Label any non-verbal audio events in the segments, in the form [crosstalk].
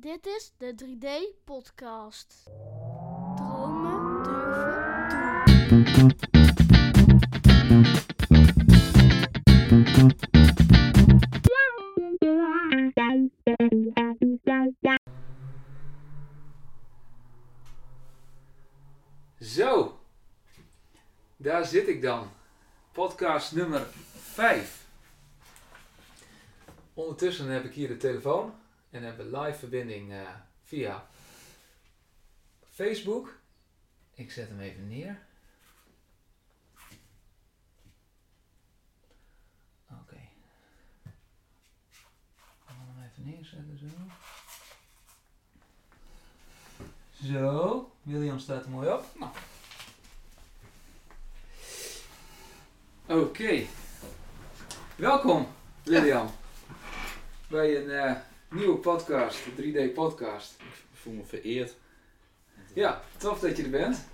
Dit is de 3D-podcast. Dromen, durven, doen. Zo, daar zit ik dan. Podcast nummer 5. Ondertussen heb ik hier de telefoon en hebben live verbinding eh, via Facebook. Ik zet hem even neer. Oké. Ik ga hem even neerzetten zo. Zo, William staat er mooi op. Nou. Oké. Welkom, William. Bij een eh, nieuwe podcast, de 3D podcast. Ik voel me vereerd. Ja, tof dat je er bent.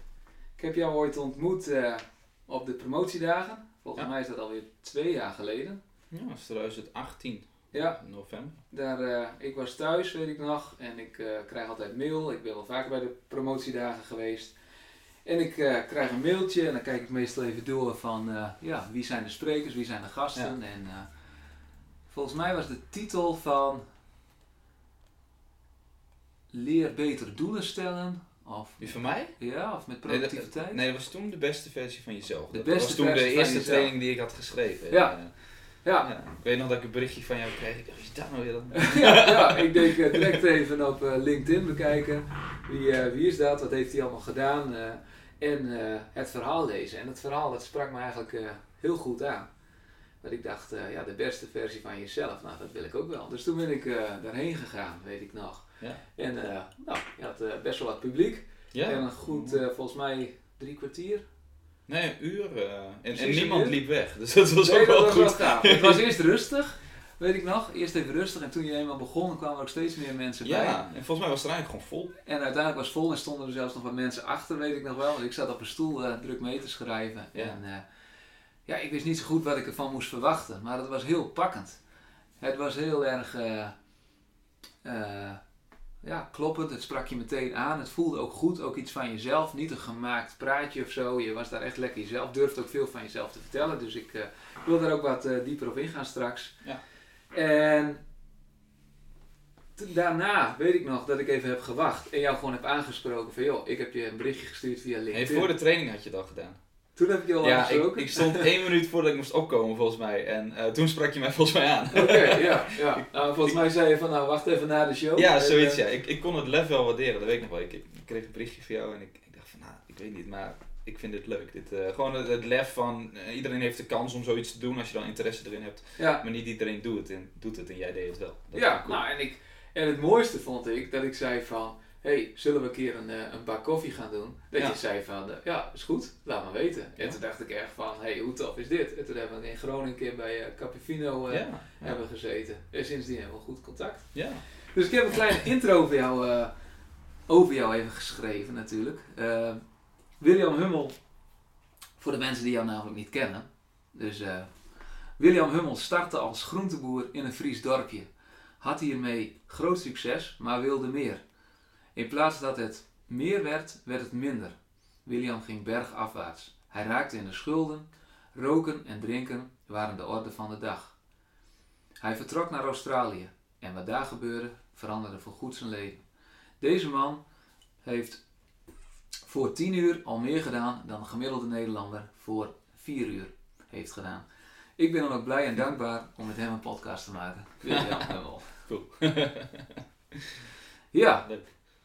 Ik heb jou ooit ontmoet eh, op de promotiedagen. Volgens Ja. mij is dat alweer twee jaar geleden. Ja, dat is 2018, Ja, november. daar, eh, ik was thuis, weet ik nog. En ik eh, krijg altijd mail. Ik ben wel vaker bij de promotiedagen geweest. En ik krijg een mailtje en dan kijk ik meestal even door van ja, wie zijn de sprekers, wie zijn de gasten. En volgens mij was de titel van Leer beter doelen stellen. Of, van mij? ja, of met Nee dat, productiviteit. nee, dat was toen de beste versie van jezelf. De dat beste was toen de eerste jezelf. training die ik had geschreven. Ja. En, eh, Ja, ja. Ik weet nog dat ik een berichtje van jou kreeg. Ik dacht, is dat nou weer dan? [laughs] ja, ja, ik denk eh, direct even op eh, LinkedIn bekijken. Wie, wie is dat? Wat heeft hij allemaal gedaan? en het verhaal lezen. En het verhaal dat sprak me eigenlijk heel goed aan. Dat ik dacht, ja, de beste versie van jezelf, nou dat wil ik ook wel. Dus toen ben ik daarheen gegaan, weet ik nog. Ja. En eh, nou, je had eh, best wel wat publiek. Ja. En een goed, eh, volgens mij drie kwartier. Nee, een uur. en, niemand liep weg. Dus dat was Nee, ook dat wel was goed. wel gaaf. Het was [laughs] eerst rustig, weet ik nog. Eerst even rustig en toen je eenmaal begon, kwamen er ook steeds meer mensen bij. Ja, en volgens mij was het er eigenlijk gewoon vol. En uiteindelijk was het vol en stonden er zelfs nog wat mensen achter, weet ik nog wel. Want ik zat op een stoel druk mee te schrijven. Ja. En ja, ik wist niet zo goed wat ik ervan moest verwachten. Maar het was heel pakkend. Het was heel erg ja, kloppend. Het sprak je meteen aan. Het voelde ook goed. Ook iets van jezelf. Niet een gemaakt praatje of zo. Je was daar echt lekker jezelf. Durfde ook veel van jezelf te vertellen. Dus ik eh, wil daar ook wat eh, dieper op ingaan straks. Ja. En daarna weet ik nog dat ik even heb gewacht en jou gewoon heb aangesproken van joh, ik heb je een berichtje gestuurd via LinkedIn. voor de training had je al gedaan. Toen heb ik je al Ja, ik, aangesproken? ik stond één [laughs] minuut voordat ik moest opkomen volgens mij. En eh, toen sprak je mij volgens mij aan. Oké, ja. [laughs] ja. Nou, volgens mij zei je van nou wacht even na de show. Ja, En, zoiets eh, ja. Ik, ik kon het lef wel waarderen, dat weet ik nog wel. Ik, ik kreeg een berichtje van jou en ik, ik dacht van, nou, ik weet niet, maar ik vind dit leuk. Dit, eh, gewoon het, het lef van, eh, iedereen heeft de kans om zoiets te doen als je dan interesse erin hebt. Ja, Maar niet iedereen doet het en, doet het en jij deed het wel. Dat ja cool. nou en, ik, en het mooiste vond ik dat ik zei van hey, zullen we een keer een, eh, een bak koffie gaan doen? Dat Ja. je zei van eh, ja, is goed, laat maar weten. En Ja. toen dacht ik echt van hey, hoe tof is dit? En toen hebben we in Groningen een keer bij eh Capifino ja, hebben gezeten. En sindsdien hebben we goed contact. ja. Dus ik heb een kleine intro over jou, over jou even geschreven natuurlijk. Eh, William Hummel, voor de mensen die jou namelijk niet kennen. Dus William Hummel startte als groenteboer in een Fries dorpje. Had hiermee groot succes, maar wilde meer. In plaats dat het meer werd, werd het minder. William ging bergafwaarts. Hij raakte in de schulden. Roken en drinken waren de orde van de dag. Hij vertrok naar Australië. En wat daar gebeurde, veranderde voorgoed zijn leven. Deze man heeft voor 10 uur al meer gedaan dan een gemiddelde Nederlander voor 4 uur heeft gedaan. Ik ben dan ook blij en dankbaar om met hem een podcast te maken. William [laughs] Hummel. Cool. Ja.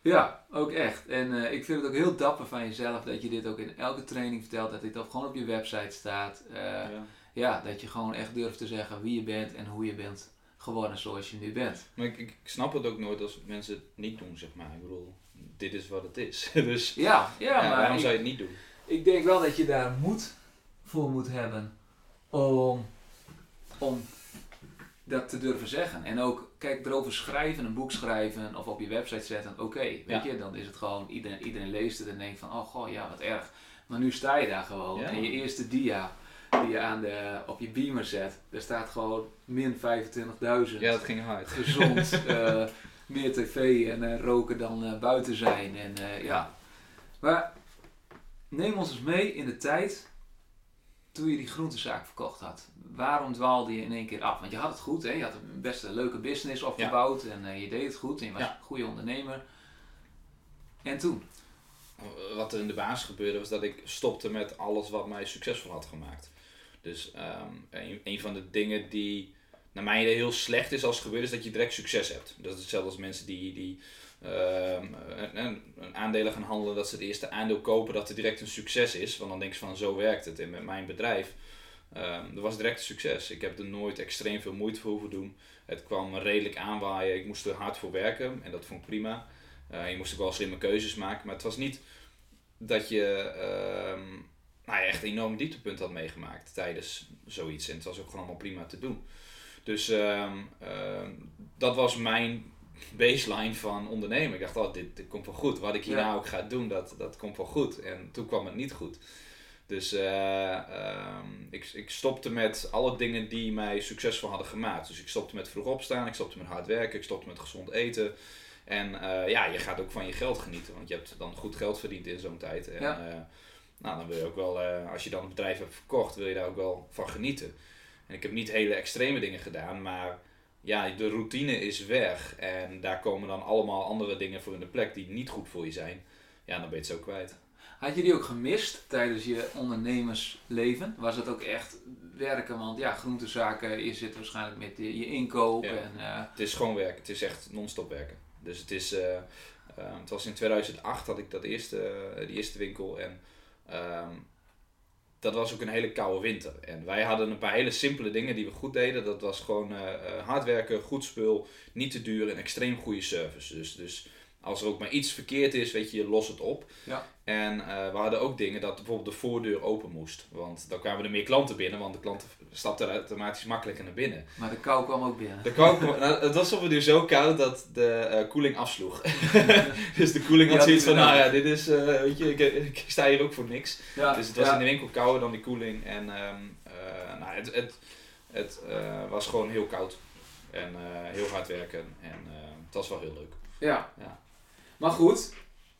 Ja, ook echt. En eh, ik vind het ook heel dapper van jezelf dat je dit ook in elke training vertelt. Dat dit ook gewoon op je website staat. Eh, Ja. ja, dat je gewoon echt durft te zeggen wie je bent en hoe je bent geworden zoals je nu bent. Maar ik, ik snap het ook nooit als mensen het niet doen, zeg maar. Ik bedoel, dit is wat het is. [laughs] dus Ja, ja, ja, maar waarom ik- zou je het niet doen? Ik denk wel dat je daar moed voor moet hebben om, om dat te durven zeggen. En ook, kijk, erover schrijven, een boek schrijven of op je website zetten, oké, weet Ja. je, dan is het gewoon, iedereen, iedereen leest het en denkt van, oh goh, ja, wat erg. Maar nu sta je daar gewoon en je eerste dia die je aan de, op je beamer zet, daar staat gewoon min 25.000 Ja, dat ging hard. gezond, [laughs] eh, meer tv en eh, roken dan eh, buiten zijn. En, ja. Maar neem ons eens mee in de tijd toen je die groentezaak verkocht had. Waarom dwaalde je in één keer af? Want je had het goed, hè? je had een best een leuke business opgebouwd en eh, je deed het goed en je was Ja. een goede ondernemer. En toen? Wat er in de basis gebeurde was dat ik stopte met alles wat mij succesvol had gemaakt. Dus ehm, een, een van de dingen die naar mijn idee heel slecht is als het gebeurt, is dat je direct succes hebt. Dat is hetzelfde als mensen die, die ehm, een, een- een aandelen gaan handelen, dat ze het eerste aandeel kopen, dat het direct een succes is. Want dan denk je van zo werkt het. En met mijn bedrijf, ehm er was direct een succes. Ik heb er nooit extreem veel moeite voor hoeven doen. Het kwam redelijk aanwaaien. Ik moest er hard voor werken en dat vond ik prima. Eh, je moest ook wel slimme keuzes maken, maar het was niet dat je ehm, nou ja, echt een enorm dieptepunt had meegemaakt tijdens zoiets. En het was ook gewoon allemaal prima te doen. Dus ehm, ehm, dat was mijn baseline van ondernemen. Ik dacht, oh, dit, dit komt wel goed. Wat ik hier Ja. nou ook ga doen, dat, dat komt wel goed. En toen kwam het niet goed. Dus eh, ehm, ik, ik stopte met alle dingen die mij succesvol hadden gemaakt. Dus ik stopte met vroeg opstaan, ik stopte met hard werken, ik stopte met gezond eten. En eh, ja, je gaat ook van je geld genieten, want je hebt dan goed geld verdiend in zo'n tijd. En, Ja. eh, nou, dan wil je ook wel, als je dan een bedrijf hebt verkocht, wil je daar ook wel van genieten. En ik heb niet hele extreme dingen gedaan, maar ja, de routine is weg. En daar komen dan allemaal andere dingen voor in de plek die niet goed voor je zijn. Ja, dan ben je het zo kwijt. Had je die ook gemist tijdens je ondernemersleven? Was het ook echt werken? Want ja, groentezaken, je zit waarschijnlijk met je, inkoop. Ja. En, eh, Het is gewoon werken. Het is echt non-stop werken. Dus het is... eh, eh, het was in 2008 had ik dat eerste, die eerste winkel. En ehm, dat was ook een hele koude winter. En wij hadden een paar hele simpele dingen die we goed deden. Dat was gewoon eh, eh, hard werken, goed spul, niet te duur en extreem goede service. Dus, dus als er ook maar iets verkeerd is, weet je, je los het op. Ja. En eh, we hadden ook dingen dat bijvoorbeeld de voordeur open moest. Want dan kwamen er meer klanten binnen, want de klanten stapten automatisch makkelijker naar binnen. maar de kou kwam ook binnen. De kou, nou, het was ongeveer zo koud dat de eh, koeling afsloeg. [laughs] dus de koeling had zoiets van, nou ja, dit is, eh, weet je, ik, ik sta hier ook voor niks. Ja, Dus het was ja. in de winkel kouder dan die koeling. En ehm, eh, nou, het, het, het was gewoon heel koud. En heel hard werken. En het was wel heel leuk. Ja. Ja. Maar goed,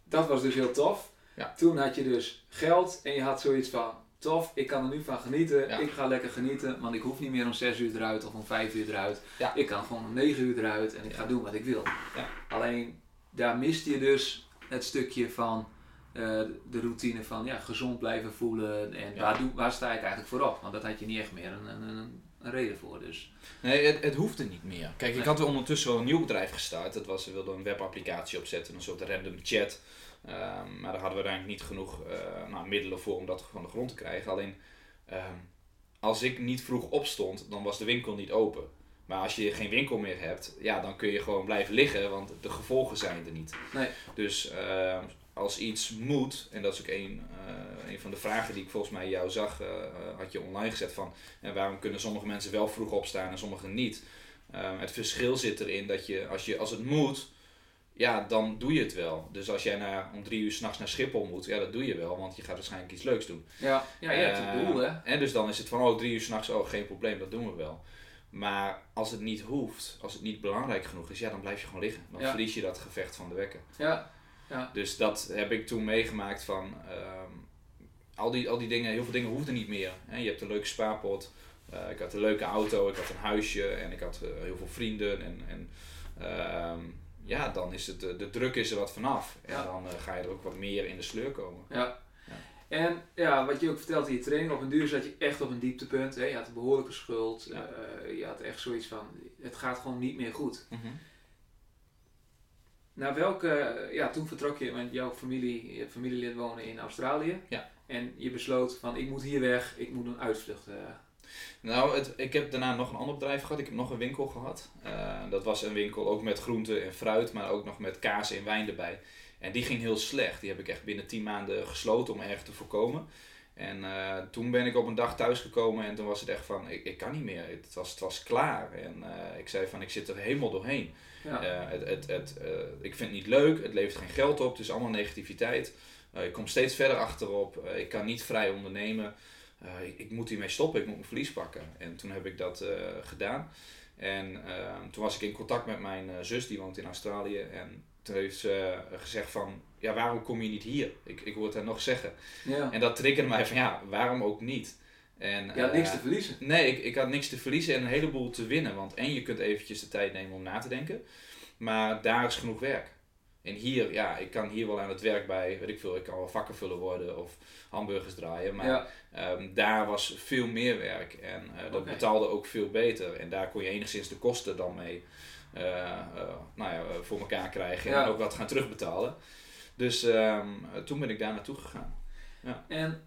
dat was dus heel tof. Ja. Toen had je dus geld en je had zoiets van, tof, ik kan er nu van genieten. Ja. Ik ga lekker genieten, want ik hoef niet meer om 6 uur eruit of om 5 uur eruit. Ja. Ik kan gewoon om 9 uur eruit en ik ga doen wat ik wil. Ja. Alleen, daar miste je dus het stukje van eh, de routine van ja, gezond blijven voelen. En waar, doe, waar sta ik eigenlijk voor op? Want dat had je niet echt meer een, een, een, een reden voor. Dus. Nee, het, het hoefde niet meer. Kijk, ik had ondertussen wel een nieuw bedrijf gestart. Dat was, we wilden een webapplicatie opzetten, een soort random chat. Ehm, maar daar hadden we uiteindelijk niet genoeg eh, nou, middelen voor om dat van de grond te krijgen. Alleen, ehm, als ik niet vroeg opstond, dan was de winkel niet open. Maar als je geen winkel meer hebt, ja, dan kun je gewoon blijven liggen, want de gevolgen zijn er niet. Nee. Dus ehm, als iets moet, en dat is ook een, eh, een van de vragen die ik volgens mij jou zag, eh, eh, had je online gezet van en waarom kunnen sommige mensen wel vroeg opstaan en sommigen niet. Ehm, het verschil zit erin dat je als, je, als het moet, ja, dan doe je het wel. Dus als jij naar, om drie uur s'nachts naar Schiphol moet, ja, dat doe je wel, want je gaat waarschijnlijk iets leuks doen. Ja, ja je hebt het doel hè. En dus dan is het van, oh, drie uur s'nachts, oh, geen probleem, dat doen we wel. Maar als het niet hoeft, als het niet belangrijk genoeg is, ja, dan blijf je gewoon liggen. Dan Ja. verlies je dat gevecht van de wekker. Ja, Dus dat heb ik toen meegemaakt van, ehm, al, die, al die dingen, heel veel dingen hoefden niet meer. Hè. Je hebt een leuke spaarpot, eh, ik had een leuke auto, ik had een huisje en ik had eh, heel veel vrienden. En, en ehm, ja, dan is het, de druk is er wat vanaf. En Ja. dan eh, ga je er ook wat meer in de sleur komen. Ja. Ja. En ja, wat je ook vertelt in je training, op een duur zat je echt op een dieptepunt. Hè? Je had een behoorlijke schuld. Ja. je had echt zoiets van, het gaat gewoon niet meer goed. Mhm. Naar welke, ja, toen vertrok je, want jouw familie, je familielid wonen in Australië. Ja. En je besloot van, ik moet hier weg, ik moet een uitvlucht. eh. Nou, het, ik heb daarna nog een ander bedrijf gehad. Ik heb nog een winkel gehad. Eh, dat was een winkel ook met groenten en fruit, maar ook nog met kaas en wijn erbij. En die ging heel slecht. Die heb ik echt binnen 10 maanden gesloten om erg te voorkomen. En eh, toen ben ik op een dag thuisgekomen en toen was het echt van, ik, ik kan niet meer. Het was, het was klaar. En eh, ik zei van, ik zit er helemaal doorheen. ja. Eh, het, het, het, ik vind het niet leuk, het levert geen geld op, het is allemaal negativiteit. Ik kom steeds verder achterop, ik kan niet vrij ondernemen. Ik, ik moet hiermee stoppen, ik moet mijn verlies pakken. En toen heb ik dat gedaan. En toen was ik in contact met mijn zus, die woont in Australië. En ze eh, gezegd van, ja, waarom kom je niet hier? Ik, ik hoor het haar nog zeggen. Ja. En dat triggerde mij van, ja, waarom ook niet? En, Je had niks eh, te verliezen. Nee, ik, ik had niks te verliezen en een heleboel te winnen. Want en je kunt eventjes de tijd nemen om na te denken. Maar daar is genoeg werk. En hier, ja, ik kan hier wel aan het werk bij, weet ik veel, ik kan wel vakkenvuller worden of hamburgers draaien. Maar Ja. ehm, daar was veel meer werk en eh, dat betaalde ook veel beter. En daar kon je enigszins de kosten dan mee nou ja, eh, voor elkaar krijgen Ja. en ook wat gaan terugbetalen. Dus ehm, eh, toen ben ik daar naartoe gegaan. En,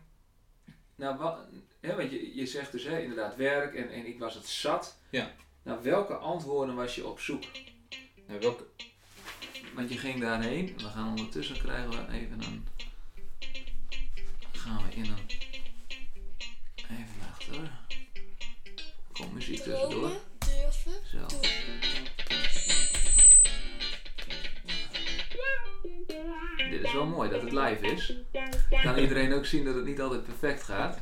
nou, wat, hè, want je, je zegt dus hè, inderdaad werk en, en ik was het zat. Ja. Nou, welke antwoorden was je op zoek? Eh, welke, Want je ging daarheen. We gaan ondertussen krijgen we even een. Gaan we in een. Even achter. Komt muziek tussendoor. Dromen, durven, Zo. doen. Dit is wel mooi dat het live is. Kan iedereen ook zien dat het niet altijd perfect gaat.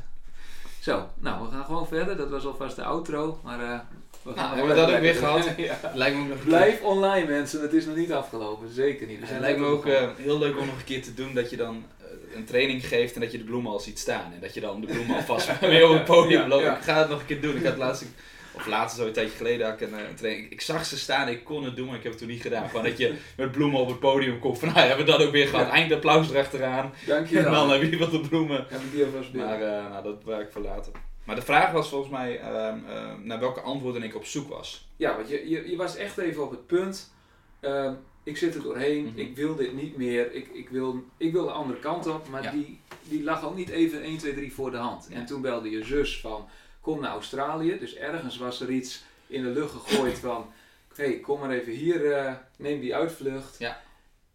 Zo, nou we gaan gewoon verder. Dat was alvast de outro. Maar eh we Nou, nog hebben we dat ook weer gehad? [laughs] ja. lijkt me ook nog een Blijf online mensen, het is nog niet afgelopen. Zeker niet. We Het lijkt me ook eh, heel leuk om nog een keer te doen dat je dan eh, een training geeft en dat je de bloemen al ziet staan. En dat je dan de bloemen alvast [laughs] weer op het podium loopt. ja. Ik ga het nog een keer doen. Ik had laatst, of laatst zo een tijdje geleden had ik een, eh, een training. Ik, ik zag ze staan, ik kon het doen, maar ik heb het toen niet gedaan. Gewoon dat je [laughs] met bloemen op het podium komt. Van nou, hebben we dat ook weer gehad. Eindelijk applaus erachteraan. Dank je En dan heb je wat de bloemen. Heb ik die alvast. Maar eh, nou, dat waar ik voor later. Maar de vraag was volgens mij ehm, ehm, naar welke antwoorden ik op zoek was. Ja, want je, je, je was echt even op het punt. ehm, ik zit er doorheen, Mhm. ik wil dit niet meer, ik, ik, wil, ik wil de andere kant op, maar Ja. die, die lag ook niet even 1, 2, 3 voor de hand. En toen belde je zus van, kom naar Australië. Dus ergens was er iets in de lucht gegooid van, hé, hey, kom maar even hier, eh, neem die uitvlucht. Ja.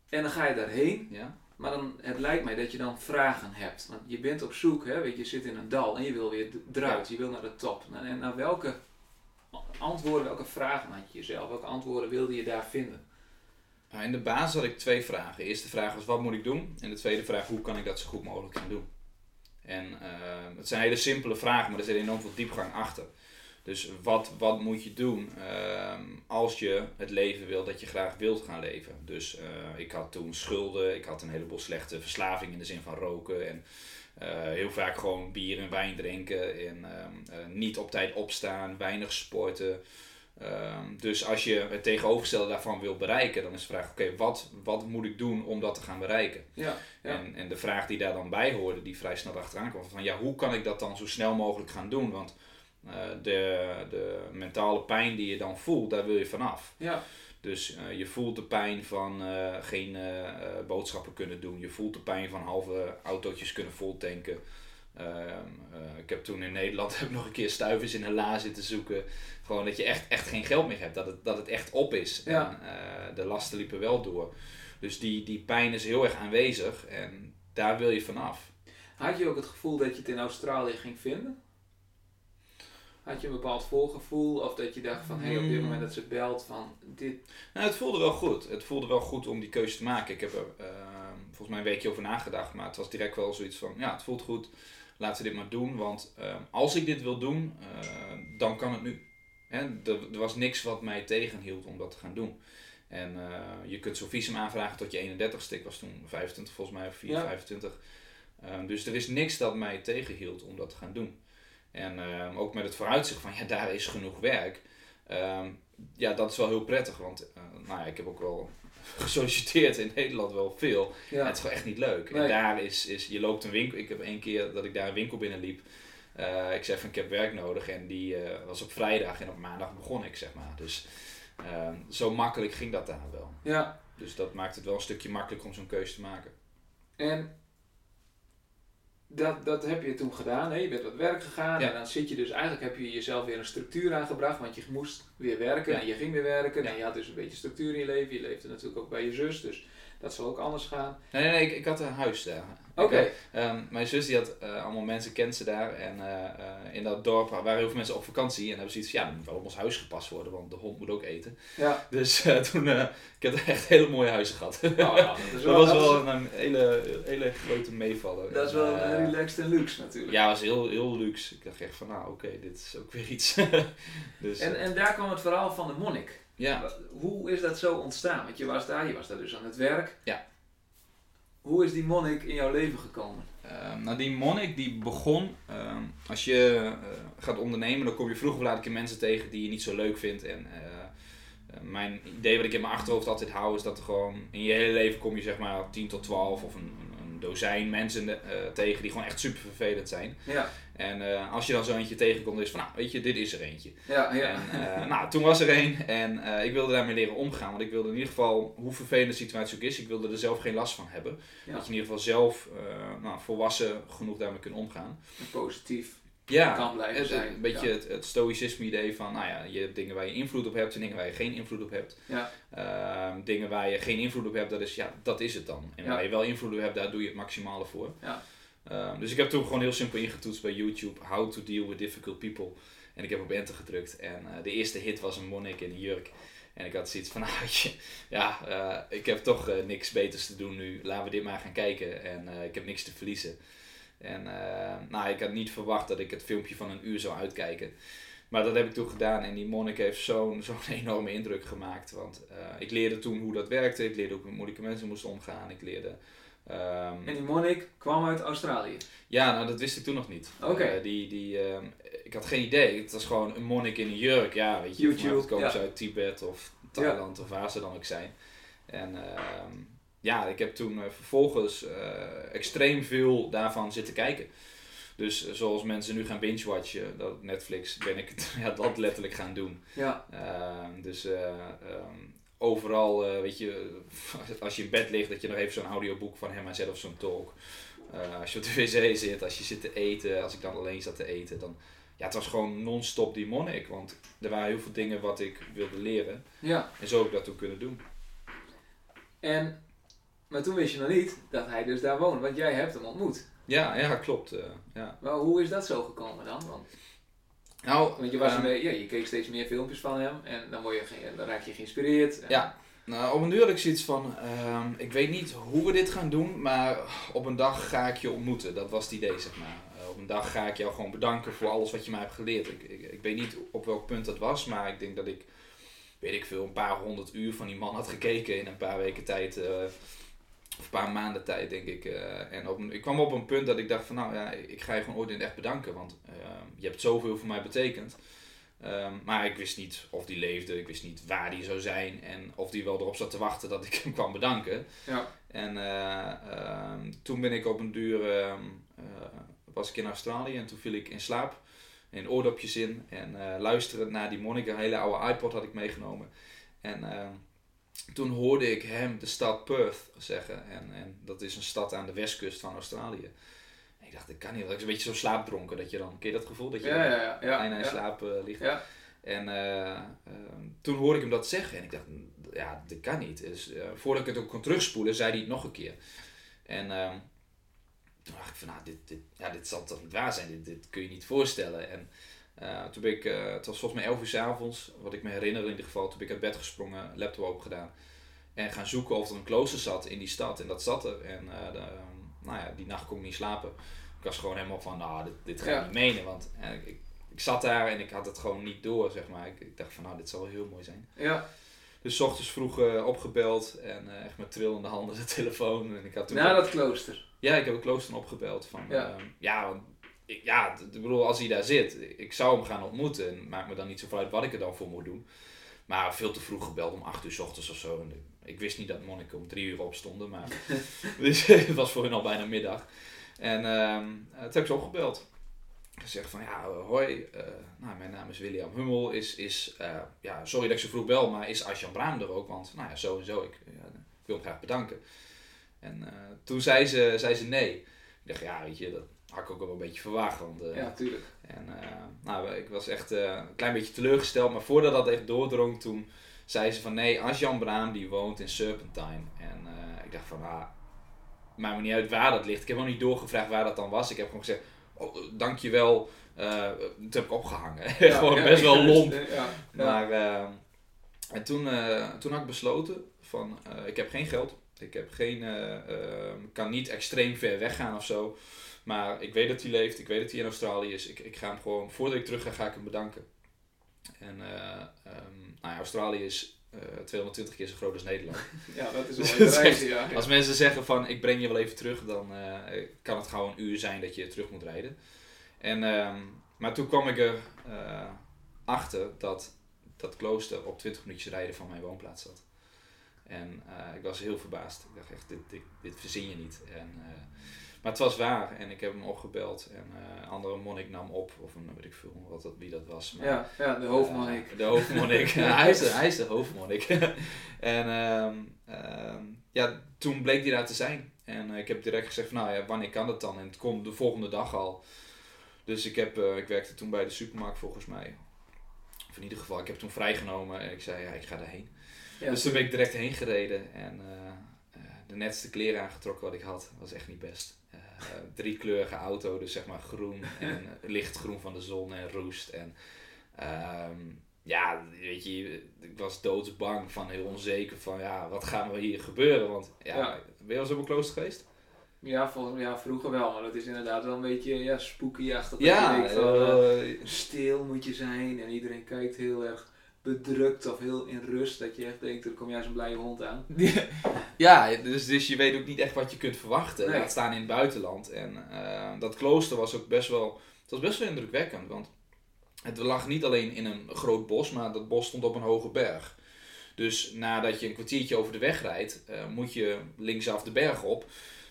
En dan ga je daarheen, Ja? maar dan, het lijkt mij dat je dan vragen hebt. Want je bent op zoek, hè, weet je, je zit in een dal en je wil weer eruit, je wil naar de top. Nou, En naar welke antwoorden, welke vragen had je jezelf? Welke antwoorden wilde je daar vinden? Nou, in de basis had ik twee vragen. De eerste vraag was wat moet ik doen? En de tweede vraag hoe kan ik dat zo goed mogelijk gaan doen? En eh, het zijn hele simpele vragen, maar er zit enorm veel diepgang achter. Dus wat, wat moet je doen ehm, als je het leven wil dat je graag wilt gaan leven? Dus eh, ik had toen schulden, ik had een heleboel slechte verslaving in de zin van roken en eh, heel vaak gewoon bier en wijn drinken en ehm, eh, niet op tijd opstaan, weinig sporten. Ehm, dus als je het tegenovergestelde daarvan wil bereiken, dan is de vraag: oké, wat, wat moet ik doen om dat te gaan bereiken? Ja, ja. En, en de vraag die daar dan bij hoorde, die vrij snel achteraan kwam: van ja, hoe kan ik dat dan zo snel mogelijk gaan doen? Want eh, de, de mentale pijn die je dan voelt, daar wil je vanaf. ja. Dus eh, je voelt de pijn van eh, geen boodschappen kunnen doen. Je voelt de pijn van halve autootjes kunnen voltanken. Ehm, eh, ik heb toen in Nederland [laughs] heb nog een keer stuivers in een la zitten zoeken. Gewoon dat je echt, echt geen geld meer hebt. Dat het, dat het echt op is. Ja. En eh, de lasten liepen wel door. Dus die, die pijn is heel erg aanwezig. En daar wil je vanaf. Had je ook het gevoel dat je het in Australië ging vinden? Had je een bepaald voorgevoel of dat je dacht van hé, hey, op dit moment dat ze belt van dit. Nou, het voelde wel goed. Het voelde wel goed om die keuze te maken. Ik heb er ehm, volgens mij een weekje over nagedacht, maar het was direct wel zoiets van, ja, het voelt goed. Laten we dit maar doen, want ehm, als ik dit wil doen, eh, dan kan het nu. Hè, er, er was niks wat mij tegenhield om dat te gaan doen. En eh, je kunt zo'n visum aanvragen tot je 31ste. Ik was toen 25 volgens mij, of 4, Ja. 25. Ehm, dus er is niks dat mij tegenhield om dat te gaan doen. En ehm, ook met het vooruitzicht van, ja, daar is genoeg werk. Ja, dat is wel heel prettig, want eh, nou ja, ik heb ook wel gesolliciteerd in Nederland wel veel. Ja. Het is gewoon echt niet leuk. Nee. En daar is, is, je loopt een winkel, ik heb één keer dat ik daar een winkel binnenliep. Eh, ik zei van ik heb werk nodig en die eh, was op vrijdag en op maandag begon ik zeg maar. Dus ehm, zo makkelijk ging dat daar wel. ja. Dus dat maakt het wel een stukje makkelijker om zo'n keuze te maken. En dat, dat heb je toen gedaan. Hè? Je bent wat werk gegaan Ja. en dan zit je dus eigenlijk heb je jezelf weer een structuur aangebracht, want je moest weer werken Ja. en je ging weer werken Ja. en je had dus een beetje structuur in je leven. Je leefde natuurlijk ook bij je zus, dus dat zal ook anders gaan. Nee, nee, nee ik, ik had een huis daar. Oké. Ehm, mijn zus die had eh, allemaal mensen, kent ze daar. En eh, eh, in dat dorp waren heel veel mensen op vakantie. En hebben ze iets van, ja, moet wel op ons huis gepast worden, want de hond moet ook eten. Ja. Dus toen, ik heb echt hele mooie huizen gehad. Nou, dat is [laughs] dat wel, was dat wel een hele, hele grote meevaller. dat is wel relaxed en luxe natuurlijk. Ja, was heel, heel luxe. Ik dacht echt van, nou oké, dit is ook weer iets. [laughs] dus, En, en daar kwam het verhaal van de monnik. Ja, Hoe is dat zo ontstaan? Want je was daar, je was daar dus aan het werk. Ja. Hoe is die monnik in jouw leven gekomen? Ehm, nou, die monnik die begon, ehm, als je eh, gaat ondernemen, dan kom je vroeg of laat een keer mensen tegen die je niet zo leuk vindt. En eh, eh, mijn idee wat ik in mijn achterhoofd altijd hou, is dat er gewoon in je hele leven kom je zeg maar 10 tot 12 of een, een, dozijn mensen tegen die gewoon echt super vervelend zijn. Ja, En eh, als je dan zo eentje tegenkomt, is van, nou, weet je, dit is er eentje. ja, ja. En, eh, nou, toen was er één en eh, ik wilde daarmee leren omgaan. Want ik wilde in ieder geval, hoe vervelend de situatie ook is, ik wilde er zelf geen last van hebben. Ja. Dat je in ieder geval zelf nou, volwassen genoeg daarmee kunt omgaan. Positief Ja, kan blijven het, zijn. een beetje Ja. het, het stoïcisme idee van, nou ja, je hebt dingen waar je invloed op hebt en dingen waar je geen invloed op hebt. Ja. Ehm, dingen waar je geen invloed op hebt, dat is, ja, dat is het dan. En Ja. waar je wel invloed op hebt, daar doe je het maximale voor. Ja. Ehm, dus ik heb toen gewoon heel simpel ingetoetst bij YouTube, how to deal with difficult people. En ik heb op enter gedrukt en eh, de eerste hit was een monnik in een jurk. En ik had zoiets van, [laughs] nou, je, ja, eh, ik heb toch eh, niks beters te doen nu. Laten we dit maar gaan kijken. En ik heb niks te verliezen. En nou, ik had niet verwacht dat ik het filmpje van een uur zou uitkijken. Maar dat heb ik toen gedaan en die monnik heeft zo'n [laughs] zo'n enorme indruk gemaakt. Want ik leerde toen hoe dat werkte. Ik leerde hoe ik met moeilijke mensen moest omgaan. Ik leerde... ehm, En die monnik kwam uit Australië. ja, nou dat wist ik toen nog niet. Oké. Eh, die, die, ehm, ik had geen idee. Het was gewoon een monnik in een jurk. Ja, weet je, YouTube, komen ja. ze uit Tibet of Thailand of waar ze dan ook zijn. En ehm, ja, ik heb toen eh, vervolgens eh, extreem veel daarvan zitten kijken. Dus zoals mensen nu gaan binge-watchen, dat Netflix, ben ik [laughs] ja, dat letterlijk gaan doen. Ja, Ehm, dus eh, ehm, overal, eh, weet je, [laughs] als je in bed ligt, dat je nog even zo'n audioboek van hem aanzet of zo'n talk. Eh, als je op de wc zit, als je zit te eten, als ik dan alleen zat te eten, dan... Ja, het was gewoon non-stop die monnik, want er waren heel veel dingen wat ik wilde leren. ja. En zo heb ik dat toen kunnen doen. En, maar toen wist je nog niet dat hij dus daar woonde, want jij hebt hem ontmoet. Ja, ja, klopt. eh, ja. Maar hoe is dat zo gekomen dan? Want, Nou, want je, was een beetje- ja, je keek steeds meer filmpjes van hem en dan, word je, dan raak je geïnspireerd. En- Ja. Nou, op een duur had ik zoiets van, ehm, ik weet niet hoe we dit gaan doen, maar op een dag ga ik je ontmoeten. Dat was het idee, zeg maar. Eh, op een dag ga ik jou gewoon bedanken voor alles wat je mij hebt geleerd. Ik, ik, ik weet niet op welk punt dat was, maar ik denk dat ik, weet ik veel, een paar honderd uur van die man had gekeken in een paar weken tijd. eh, een paar maanden tijd, denk ik. eh, en op een, ik kwam op een punt dat ik dacht van, nou ja, ik ga je gewoon ooit in echt bedanken, want ehm, je hebt zoveel voor mij betekend. Ehm, maar ik wist niet of die leefde, ik wist niet waar die zou zijn en of die wel erop zat te wachten dat ik hem kwam bedanken. Ja. En eh, ehm, toen ben ik op een duur, eh, was ik in Australië en toen viel ik in slaap, in oordopjes in en luisterend naar die monnik, een hele oude iPod had ik meegenomen. En toen hoorde ik hem de stad Perth zeggen en, en dat is een stad aan de westkust van Australië. En ik dacht, dat kan niet, dat is een beetje zo slaapdronken, dat je dan, ken je dat gevoel? Dat je Ja, ja, ja. ja, bijna in ja. slaap eh, ligt. Ja. En eh, ehm, toen hoorde ik hem dat zeggen en ik dacht, ja, dat kan niet. Dus eh, voordat ik het ook kon terugspoelen, zei hij het nog een keer. En ehm, toen dacht ik van, nou, dit, dit, ja, dit zal toch niet waar zijn, dit, dit kun je niet voorstellen. En eh, toen ben ik, eh, het was volgens mij 11 uur 's avonds, wat ik me herinner in ieder geval, toen ben ik uit bed gesprongen, laptop open gedaan. En gaan zoeken of er een klooster zat in die stad. En dat zat er. En eh, de, ehm, nou ja, die nacht kon ik niet slapen. Ik was gewoon helemaal van, nou, dit, dit ga ik Ja. niet menen. Want ik, ik, ik zat daar en ik had het gewoon niet door, zeg maar. Ik, ik dacht van, nou, dit zal wel heel mooi zijn. Ja. Dus ochtends vroeg opgebeld en echt met trillende handen de [laughs] telefoon. En ik had toen Na dat klooster. ja, ik heb een klooster opgebeld. Van, Ja. ja, ja, want ik, ja, ik bedoel, als hij daar zit, ik zou hem gaan ontmoeten. En maakt me dan niet zoveel uit wat ik er dan voor moet doen. Maar veel te vroeg gebeld om 8 uur 's ochtends of zo. En ik- wist niet dat monniken om 3 uur opstonden, maar [laughs] dus [laughs] het was voor hun al bijna middag. En ehm, eh, toen heb ik ze opgebeld. Gezegd van ja, hoi, eh, nou, mijn naam is William Hummel. Is, is, eh, ja, sorry dat ik zo vroeg bel, maar is Asjan Braam er ook? Want nou ja, zo en zo, ik, ja, ik wil hem graag bedanken. En eh, toen zei ze, zei ze nee. Ik dacht, ja, weet je, dat had ik ook wel een beetje verwacht. Want, eh, Ja, tuurlijk. en uh, nou, ik was echt uh, een klein beetje teleurgesteld. Maar voordat dat echt doordrong, toen zei ze van nee, Asjan Braam die woont in Serpentine. En ik dacht van, ah, maakt me niet uit waar dat ligt. Ik heb nog niet doorgevraagd waar dat dan was. Ik heb gewoon gezegd, oh, dankjewel. Toen heb ik opgehangen. [laughs] Ja, gewoon ja, best wel lomp. Ja. Maar en toen, toen had ik besloten van ik heb geen geld. Ik heb geen, kan niet extreem ver weggaan of zo. Maar ik weet dat hij leeft. Ik weet dat hij in Australië is. Ik, ik ga hem gewoon, voordat ik terug ga, ga ik hem bedanken. En eh, ehm, nou ja, Australië is eh 220 keer zo groot als Nederland. [laughs] Ja, dat is wel [laughs] een reis, ja. Als mensen zeggen van ik breng je wel even terug, dan eh, kan het gewoon een uur zijn dat je terug moet rijden. En, ehm, maar toen kwam ik er eh, achter dat dat klooster op 20 minuutjes rijden van mijn woonplaats zat. En eh, ik was heel verbaasd. Ik dacht echt, dit, dit, dit verzin je niet. En, eh, maar het was waar en ik heb hem opgebeld en eh, een andere monnik nam op, of een, weet ik veel wat dat, wie dat was. Maar, Ja, ja, de hoofdmonnik. eh, de hoofdmonnik. [laughs] hij, is de, hij is de hoofdmonnik. [laughs] en ehm, ehm, ja, toen bleek hij daar te zijn. En eh, ik heb direct gezegd van, nou ja, wanneer kan dat dan? En het komt de volgende dag al. Dus ik, heb, eh, ik werkte toen bij de supermarkt volgens mij. Of in ieder geval, ik heb toen vrijgenomen en ik zei, ja, ik ga daarheen. Ja, dus toen ben ik direct heen gereden en eh, eh, de netste kleren aangetrokken wat ik had. was echt niet best. Eh, driekleurige auto, dus zeg maar groen [laughs] en lichtgroen van de zon en roest. En ehm, ja, weet je, ik was doodsbang van heel onzeker van ja, wat gaan er hier gebeuren? Want ja, Ja. ben je wel eens op een klooster geweest? Ja, volgens, ja, vroeger wel, maar dat is inderdaad wel een beetje ja, spooky-achtig. Ja, van, eh, eh, stil moet je zijn en iedereen kijkt heel erg bedrukt of heel in rust. Dat je echt denkt, er komt juist een blije hond aan. [laughs] Ja, dus, dus je weet ook niet echt wat je kunt verwachten. Nee. Laat staan in het buitenland. En eh, dat klooster was ook best wel, het was best wel indrukwekkend. Want het lag niet alleen in een groot bos, maar dat bos stond op een hoge berg. Dus nadat je een kwartiertje over de weg rijdt, eh, moet je linksaf de berg op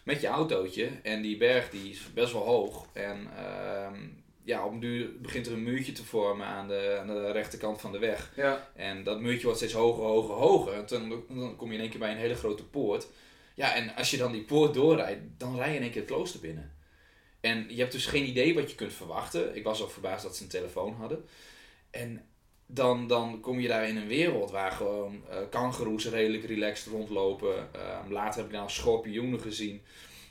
met je autootje. En die berg die is best wel hoog. En ehm, ja, op een duur begint er een muurtje te vormen aan de, aan de rechterkant van de weg. Ja, En dat muurtje wordt steeds hoger, hoger, hoger. En dan, dan kom je in één keer bij een hele grote poort. Ja, en als je dan die poort doorrijdt, dan rij je in één keer het klooster binnen. En je hebt dus geen idee wat je kunt verwachten. Ik was ook verbaasd dat ze een telefoon hadden. En dan, dan kom je daar in een wereld waar gewoon eh kangoeroes redelijk relaxed rondlopen. Ehm, later heb ik nou schorpioenen gezien.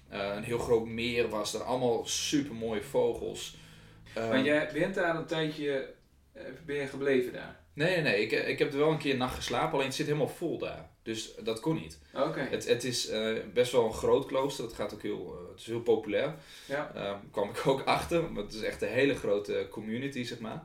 Eh, een heel groot meer was er. Allemaal super mooie vogels. Ehm, maar jij bent daar een tijdje, eh, ben je gebleven daar? Nee, nee, nee. Ik, ik heb er wel een keer een nacht geslapen, alleen het zit helemaal vol daar. Dus dat kon niet. Oké, Het, het is eh, best wel een groot klooster. Het, gaat ook heel, eh, het is heel populair. ja. Daar kwam ik [laughs] ook achter. Maar het is echt een hele grote community, zeg maar.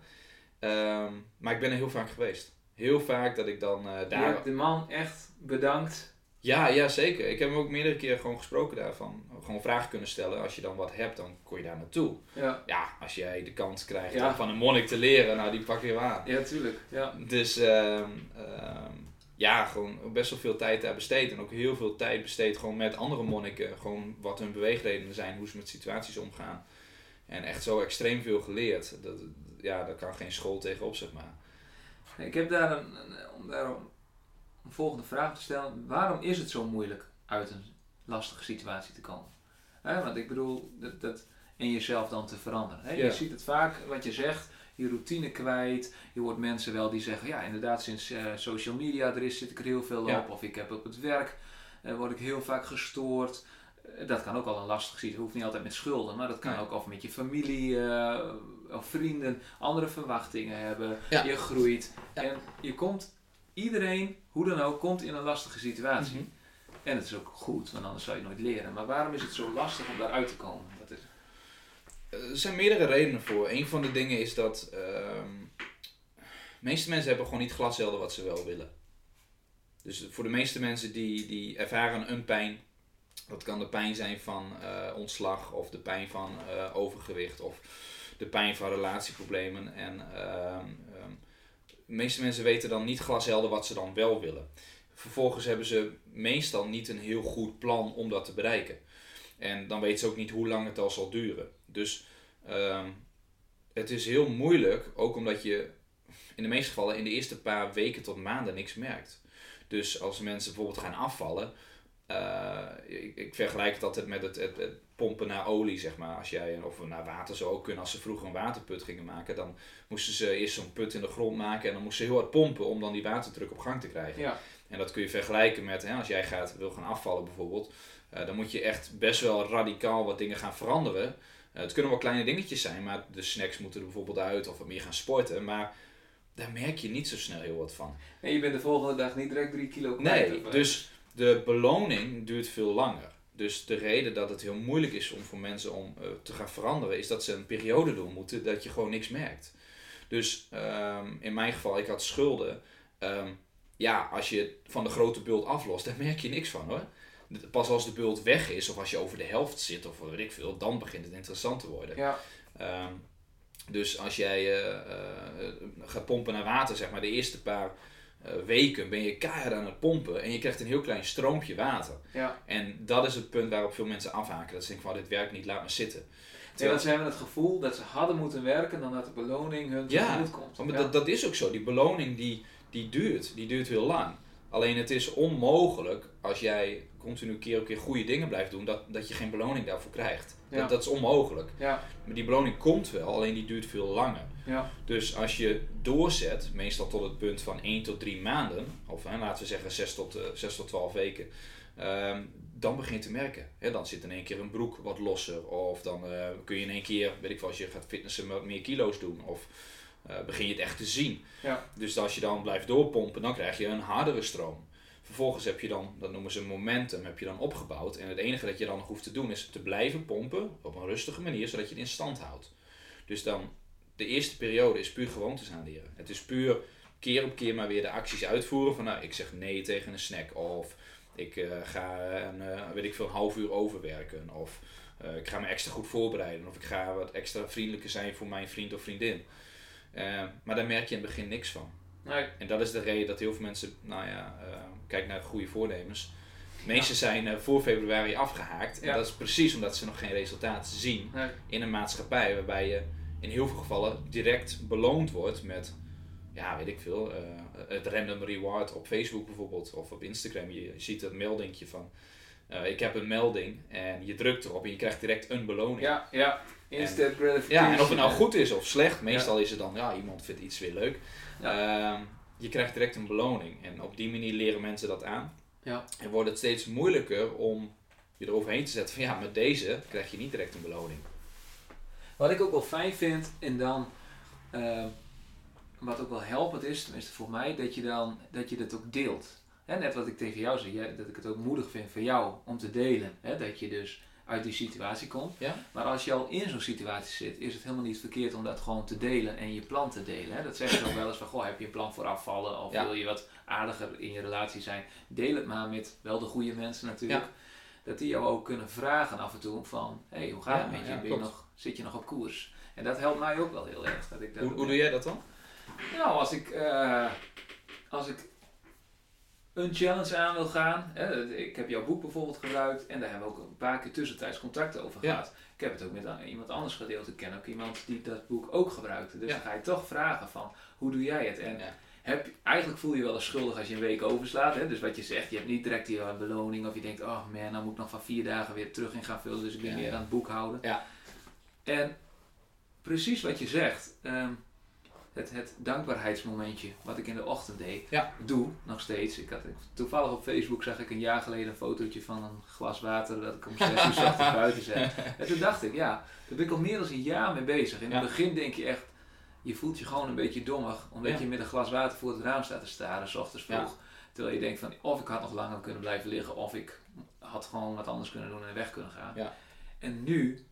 Ehm, maar ik ben er heel vaak geweest. Heel vaak dat ik dan eh, Je daar... hebt de man echt bedankt. Ja, ja, zeker. Ik heb hem ook meerdere keren gewoon gesproken daarvan. Gewoon vragen kunnen stellen. Als je dan wat hebt, dan kon je daar naartoe. Ja, Ja, als jij de kans krijgt Ja. om van een monnik te leren, nou die pak je wel aan. ja tuurlijk. Ja. Dus ehm, ehm, ja, gewoon best wel veel tijd daar besteed. En ook heel veel tijd besteed gewoon met andere monniken. Gewoon wat hun beweegredenen zijn, hoe ze met situaties omgaan. En echt zo extreem veel geleerd. Dat, ja, daar kan geen school tegenop, zeg maar. Ik heb daar een, een- om volgende vraag te stellen. Waarom is het zo moeilijk uit een lastige situatie te komen? Want ik bedoel, dat, dat in jezelf dan te veranderen. Ja. Je ziet het vaak, wat je zegt, je routine kwijt. Je hoort mensen wel die zeggen, ja inderdaad sinds eh, social media er is, zit ik er heel veel Ja. op. Of ik heb op het werk, eh, word ik heel vaak gestoord. Eh, dat kan ook al een lastig. Het hoeft niet altijd met schulden, maar dat kan ook of met je familie of vrienden andere verwachtingen hebben. Je groeit. En je komt, iedereen, hoe dan ook, komt in een lastige situatie. Mhm. En het is ook goed, want anders zou je nooit leren. Maar waarom is het zo lastig om daaruit te komen? Wat is... Er zijn meerdere redenen voor. Een van de dingen is dat ehm, de meeste mensen hebben gewoon niet glashelder wat ze wel willen. Dus voor de meeste mensen die, die ervaren een pijn, dat kan de pijn zijn van eh, ontslag of de pijn van eh, overgewicht of de pijn van relatieproblemen. En ehm, ehm, de meeste mensen weten dan niet glashelder wat ze dan wel willen. Vervolgens hebben ze meestal niet een heel goed plan om dat te bereiken. En dan weten ze ook niet hoe lang het al zal duren. Dus ehm, het is heel moeilijk, ook omdat je in de meeste gevallen in de eerste paar weken tot maanden niks merkt. Dus als mensen bijvoorbeeld gaan afvallen, eh, ik, vergelijk het altijd met het, het, het pompen naar olie, zeg maar. Als jij, of naar water zou ook kunnen. Als ze vroeger een waterput gingen maken, dan moesten ze eerst zo'n put in de grond maken en dan moesten ze heel hard pompen om dan die waterdruk op gang te krijgen. Ja, En dat kun je vergelijken met, hè, als jij gaat, wil gaan afvallen bijvoorbeeld, eh, dan moet je echt best wel radicaal wat dingen gaan veranderen. Eh, het kunnen wel kleine dingetjes zijn, maar de snacks moeten er bijvoorbeeld uit of wat meer gaan sporten. Maar daar merk je niet zo snel heel wat van. en je bent de volgende dag niet direct drie kilo kwijt. Nee, eh, dus de beloning duurt veel langer. Dus de reden dat het heel moeilijk is om voor mensen om eh, te gaan veranderen, is dat ze een periode door moeten dat je gewoon niks merkt. Dus ehm, in mijn geval, ik had schulden. Ehm, ja, als je van de grote bult aflost, daar merk je niks van hoor. Pas als de bult weg is, of als je over de helft zit, of weet ik veel, dan begint het interessant te worden. Ja. Ehm, dus als jij eh, eh, gaat pompen naar water, zeg maar, de eerste paar weken ben je keihard aan het pompen en je krijgt een heel klein stroompje water. Ja. En dat is het punt waarop veel mensen afhaken. Dat ze denken van, dit werkt niet, laat maar zitten. Terwijl ze hebben het gevoel dat ze hadden moeten werken dan dat de beloning hun Ja, komt. Maar Ja. dat, dat is ook zo. Die beloning die, die duurt. Die duurt heel lang. Alleen het is onmogelijk als jij continu keer op keer goede dingen blijft doen, dat, dat je geen beloning daarvoor krijgt. Ja. Dat, dat is onmogelijk. Ja, Maar die beloning komt wel, alleen die duurt veel langer. ja, Dus als je doorzet, meestal tot het punt van 1 tot 3 maanden, of hè, laten we zeggen 6 tot, eh, 6 tot 12 weken, ehm, dan begin je te merken. Hè, dan zit in één keer een broek wat losser, of dan eh, kun je in één keer, weet ik wel, als je gaat fitnessen, wat meer kilo's doen, of begin je het echt te zien. Ja. Dus als je dan blijft doorpompen, dan krijg je een hardere stroom. Vervolgens heb je dan, dat noemen ze momentum, heb je dan opgebouwd. En het enige dat je dan nog hoeft te doen is te blijven pompen op een rustige manier, zodat je het in stand houdt. Dus dan, de eerste periode is puur gewoontes aanleren. Het is puur keer op keer maar weer de acties uitvoeren van, nou, ik zeg nee tegen een snack. Of ik eh, ga een, eh, weet ik veel, een half uur overwerken. Of eh, ik ga me extra goed voorbereiden. Of ik ga wat extra vriendelijker zijn voor mijn vriend of vriendin. Eh, maar daar merk je in het begin niks van. nee, En dat is de reden dat heel veel mensen, nou ja, eh kijk naar goede voornemens. De meeste zijn eh, voor februari afgehaakt. En Ja. dat is precies omdat ze nog geen resultaten zien nee. in een maatschappij waarbij je in heel veel gevallen direct beloond wordt met, ja, weet ik veel, het random reward op Facebook bijvoorbeeld of op Instagram. Je ziet dat meldingje van, ik heb een melding en je drukt erop en je krijgt direct een beloning. Ja, ja. Instant gratification. Ja, en of het nou goed is of slecht, meestal is het dan, ja, iemand vindt iets weer leuk. Ehm, je krijgt direct een beloning. En op die manier leren mensen dat aan. Ja. En wordt het steeds moeilijker om je eroverheen te zetten van, ja, met deze krijg je niet direct een beloning. Wat ik ook wel fijn vind, en dan, eh, wat ook wel helpend is, tenminste voor mij, dat je dan, dat je dat ook deelt. Hè, net wat ik tegen jou zei, jij- dat ik het ook moedig vind voor jou om te delen. Hè, dat je dus uit die situatie komt. Ja? Maar als je al in zo'n situatie zit, is het helemaal niet verkeerd om dat gewoon te delen en je plan te delen. Hè. Dat zeggen ze ook wel eens van, goh, heb je een plan voor afvallen of Ja. wil je wat aardiger in je relatie zijn. Deel het maar met wel de goede mensen natuurlijk. Dat die jou ook kunnen vragen af en toe van, hé, hey, hoe gaat het met je? Ben je nog, zit je nog op koers? En dat helpt mij ook wel heel erg. Dat ik dat Hoe, hoe doe jij dat dan? Nou, als ik, eh, als ik een challenge aan wil gaan. Ik heb jouw boek bijvoorbeeld gebruikt en daar hebben we ook een paar keer tussentijds contact over Ja. gehad. Ik heb het ook met iemand anders gedeeld. Ik ken ook iemand die dat boek ook gebruikte. Dus Ja. dan ga je toch vragen van, hoe doe jij het? En Ja. heb, eigenlijk voel je je wel eens schuldig als je een week overslaat. Hè? Dus wat je zegt, je hebt niet direct die eh, beloning. Of je denkt, oh man, dan moet ik nog van vier dagen weer terug in gaan vullen. Dus ik ben ja. aan het boekhouden. Ja. En precies wat je zegt. ehm, het, het dankbaarheidsmomentje, wat ik in de ochtend deed, Ja. doe nog steeds. Ik had, toevallig op Facebook zag ik een jaar geleden een fotootje van een glas water dat ik om [laughs] 6 uur ochtends buiten zet. En toen dacht ik, ja, daar ben ik al meer dan een jaar mee bezig. In Ja. het begin denk je echt, je voelt je gewoon een beetje dommig, omdat Ja. je met een glas water voor het raam staat te staren, s ochtends vroeg. Terwijl je denkt van, of ik had nog langer kunnen blijven liggen, of ik had gewoon wat anders kunnen doen en weg kunnen gaan. Ja. En nu,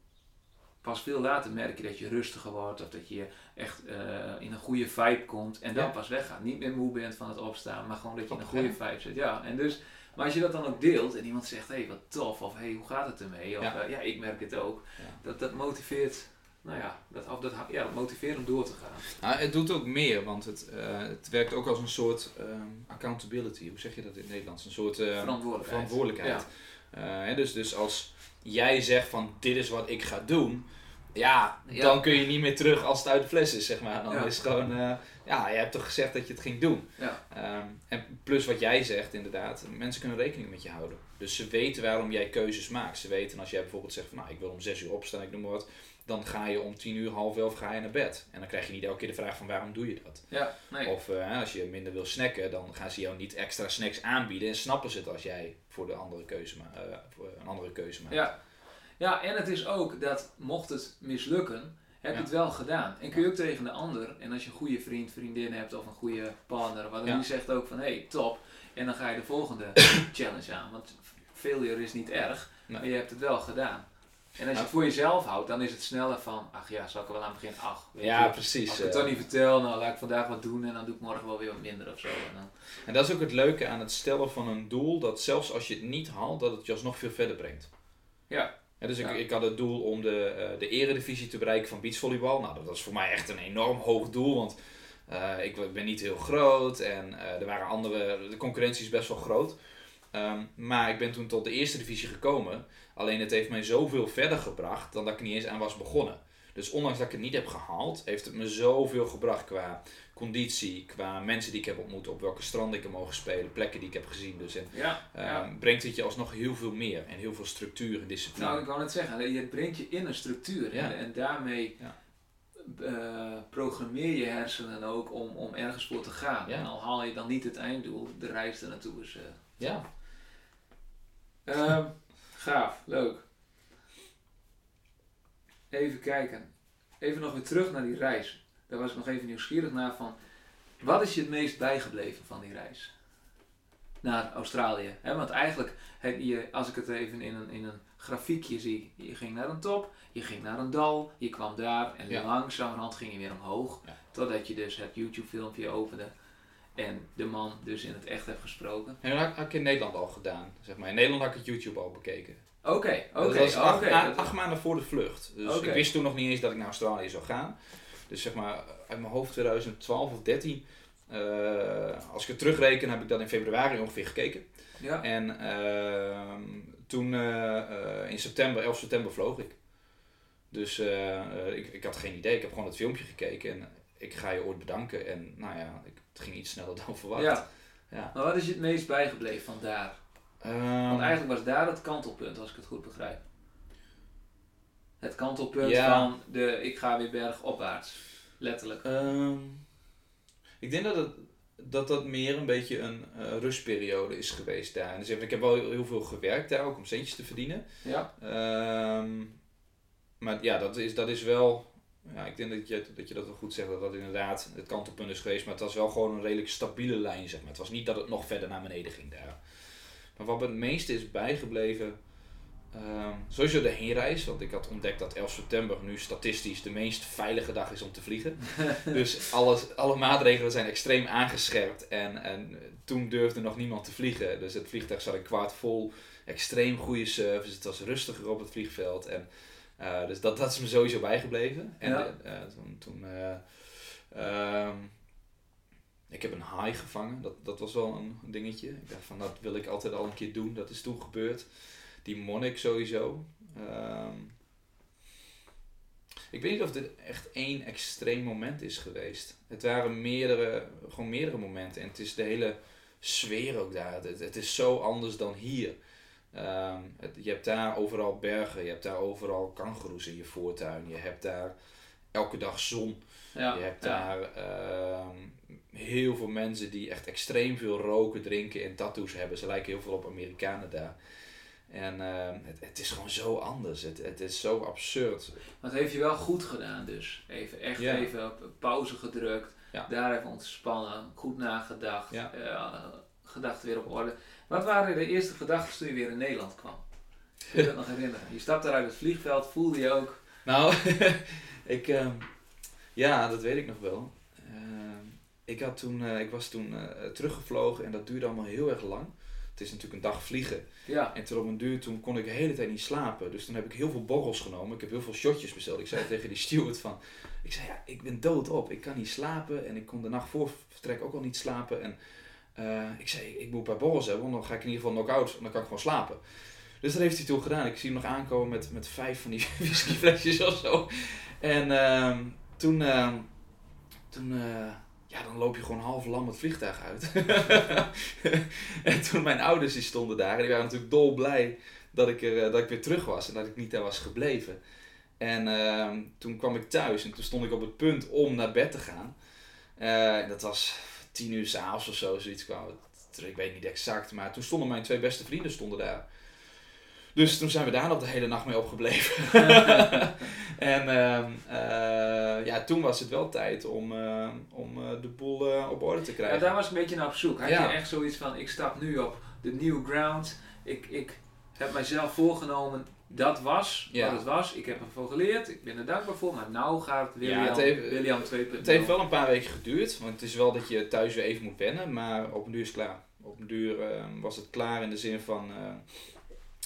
pas veel later merk je dat je rustiger wordt, of dat je echt eh, in een goede vibe komt en dan Ja. pas weggaat. Niet meer moe bent van het opstaan, maar gewoon dat je in een goede vibe zit. Ja, en dus, maar als je dat dan ook deelt en iemand zegt, hé hey, wat tof, of hé hey, hoe gaat het ermee, of Ja. ja, ja ik merk het ook, Ja. dat, dat motiveert, nou ja, dat, of dat, ja, dat motiveert om door te gaan. Nou, het doet ook meer, want het, eh, het werkt ook als een soort ehm, accountability. Hoe zeg je dat in het Nederlands? Een soort eh, Verantwoordelijkheid. verantwoordelijkheid. Eh, hè, dus, dus als jij zegt van dit is wat ik ga doen, ja, Ja. dan kun je niet meer terug als het uit de fles is, zeg maar. Dan Ja. is het gewoon, eh, ja, je hebt toch gezegd dat je het ging doen. Ja. Ehm, en plus wat jij zegt, inderdaad, mensen kunnen rekening met je houden. Dus ze weten waarom jij keuzes maakt. Ze weten als jij bijvoorbeeld zegt van nou, ik wil om zes uur opstaan, ik noem maar wat. Dan ga je om tien uur, half elf ga je naar bed. En dan krijg je niet elke keer de vraag van waarom doe je dat? Ja, nee. Of eh, als je minder wil snacken, dan gaan ze jou niet extra snacks aanbieden. En snappen ze het als jij voor, de andere keuze ma- eh, voor een andere keuze maakt. Ja. Ja, en het is ook dat mocht het mislukken, heb je Ja. het wel gedaan. En kun je ook tegen de ander, en als je een goede vriend, vriendin hebt of een goede partner, wat Ja. die zegt ook van hé, hey, top. En dan ga je de volgende [coughs] challenge aan. Want failure is niet erg, Nee. maar je hebt het wel gedaan. En als je het voor jezelf houdt, dan is het sneller van, ach ja, zal ik er wel aan beginnen? Ach, weet Ja, je, precies. Als ik het toch niet vertel, nou laat ik vandaag wat doen en dan doe ik morgen wel weer wat minder of zo. En dan, En dat is ook het leuke aan het stellen van een doel, dat zelfs als je het niet haalt, dat het je alsnog veel verder brengt. ja, Ja, dus. Ik, ik had het doel om de, eh, de eredivisie te bereiken van beachvolleybal. Nou, dat was voor mij echt een enorm hoog doel, want eh, ik ben niet heel groot en eh, er waren andere, de concurrentie is best wel groot. Ehm, maar ik ben toen tot de eerste divisie gekomen. Alleen het heeft mij zoveel verder gebracht dan dat ik niet eens aan was begonnen. Dus ondanks dat ik het niet heb gehaald, heeft het me zoveel gebracht qua conditie, qua mensen die ik heb ontmoet, op welke stranden ik heb mogen spelen, plekken die ik heb gezien. Dus en, ja, ja. brengt het je alsnog heel veel meer en heel veel structuur en discipline. Nou, ik wou net zeggen, je brengt je in een structuur Ja. en, en daarmee Ja. eh, programmeer je hersenen ook om, om ergens voor te gaan. En al haal je dan niet het einddoel, de reis er naartoe is. eh, ja. Ehm, gaaf, leuk. Even kijken. Even nog weer terug naar die reis. Daar was ik nog even nieuwsgierig naar van. Wat is je het meest bijgebleven van die reis? Naar Australië. Hè? Want eigenlijk, heb je, als ik het even in een, in een grafiekje zie. Je ging naar een top, je ging naar een dal, je kwam daar en Ja. langzamerhand ging je weer omhoog. Ja. Totdat je dus het YouTube filmpje opende. En de man dus in het echt hebt gesproken. En dat had, ik in Nederland al gedaan. Zeg maar. In Nederland had ik het YouTube al bekeken. Oké, dat oké, was acht, Dat- maanden voor de vlucht. Dus ik wist toen nog niet eens dat ik naar Australië zou gaan. Dus zeg maar uit mijn hoofd 2012 of 13. eh, als ik het terugreken heb ik dat in februari ongeveer gekeken. Ja. En ehm, toen eh, eh, in september, 11 september vloog ik. Dus ik, ik had geen idee. Ik heb gewoon het filmpje gekeken en ik ga je ooit bedanken. En nou ja, ik, het ging iets sneller [laughs] dan verwacht. Ja. Ja. Maar wat is je het meest bijgebleven van daar? Ehm, Want eigenlijk was daar het kantelpunt, als ik het goed begrijp. Het kantelpunt Ja. van de ik ga weer bergopwaarts. Letterlijk. Ehm, ik denk dat, het, dat dat meer een beetje een eh, rustperiode is geweest daar. Dus ik heb wel heel, heel veel gewerkt daar ook om centjes te verdienen. Ja. Ehm, maar ja, dat is, dat is wel. Ja, ik denk dat je, dat je dat wel goed zegt, dat dat inderdaad het kantelpunt is geweest. Maar het was wel gewoon een redelijk stabiele lijn, zeg maar. Het was niet dat het nog verder naar beneden ging daar. Maar wat me het meeste is bijgebleven, ehm, sowieso de heenreis. Want ik had ontdekt dat 11 september nu statistisch de meest veilige dag is om te vliegen. [laughs] dus alles, alle maatregelen zijn extreem aangescherpt. En, en toen durfde nog niemand te vliegen. Dus het vliegtuig zat een kwart vol. Extreem goede service. Het was rustiger op het vliegveld. En, eh, dus dat, dat is me sowieso bijgebleven. En Ja. eh, toen... toen eh, ehm, ik heb een haai gevangen. Dat, dat was wel een dingetje. Ik dacht van, dat wil ik altijd al een keer doen. Dat is toen gebeurd. Die monnik sowieso. Ehm, ik weet niet of dit echt één extreem moment is geweest. Het waren meerdere, gewoon meerdere momenten. En het is de hele sfeer ook daar. Het, het is zo anders dan hier. Ehm, het- je hebt daar overal bergen. Je hebt daar overal kangoeroes in je voortuin. Je hebt daar elke dag zon. Ja. Je hebt ja. daar ehm, heel veel mensen die echt extreem veel roken, drinken en tattoos hebben. Ze lijken heel veel op Amerikanen daar. En ehm, het, het is gewoon zo anders. Het, het is zo absurd. Maar het heeft je wel goed gedaan dus. Even, echt Ja. even op pauze gedrukt. Ja. Daar even ontspannen. Goed nagedacht. Ja. eh, gedachten weer op orde. Wat waren de eerste gedachten toen je weer in Nederland kwam? Kun je dat nog herinneren? Je stapte uit het vliegveld. Voelde je ook... Nou, [laughs] ik, ehm, ja, dat weet ik nog wel. Ehm, ik, had toen, eh, ik was toen eh, teruggevlogen en dat duurde allemaal heel erg lang. Het is natuurlijk een dag vliegen. Ja. En toen op een duur, toen kon ik de hele tijd niet slapen. Dus toen heb ik heel veel borrels genomen. Ik heb heel veel shotjes besteld. Ik zei [laughs] tegen die steward van... Ik zei, ja, ik ben doodop. Ik kan niet slapen. En ik kon de nacht voor vertrek ook al niet slapen. En eh, ik zei, ik moet een paar borrels hebben. Want dan ga ik in ieder geval knock-out. En dan kan ik gewoon slapen. Dus dat heeft hij toen gedaan. Ik zie hem nog aankomen met, met vijf van die [laughs] whiskyflesjes of zo. En ehm, toen... ehm, toen eh, ja, dan loop je gewoon half lam het vliegtuig uit. [laughs] en toen mijn ouders die stonden daar, en die waren natuurlijk dolblij dat ik, er, eh, dat ik weer terug was en dat ik niet daar was gebleven. En ehm, toen kwam ik thuis en toen stond ik op het punt om naar bed te gaan. Eh, dat was tien uur s'avonds of zo, zoiets kwam. Ik weet niet exact, maar toen stonden mijn twee beste vrienden stonden daar. Dus toen zijn we daar nog de hele nacht mee opgebleven. [laughs] en ehm, eh, ja, toen was het wel tijd om, eh, om eh, de boel op orde te Ja, krijgen. daar was ik een beetje naar op zoek. Had Ja. je echt zoiets van, ik stap nu op de new ground. Ik, ik heb mijzelf voorgenomen, dat was Ja. wat het was. Ik heb ervoor geleerd, ik ben er dankbaar voor. Maar nou gaat William, het heeft- William 2.0. Het heeft wel een paar weken geduurd, want het is wel dat je thuis weer even moet wennen, maar op een duur is het klaar. Op een duur eh, was het klaar in de zin van, eh,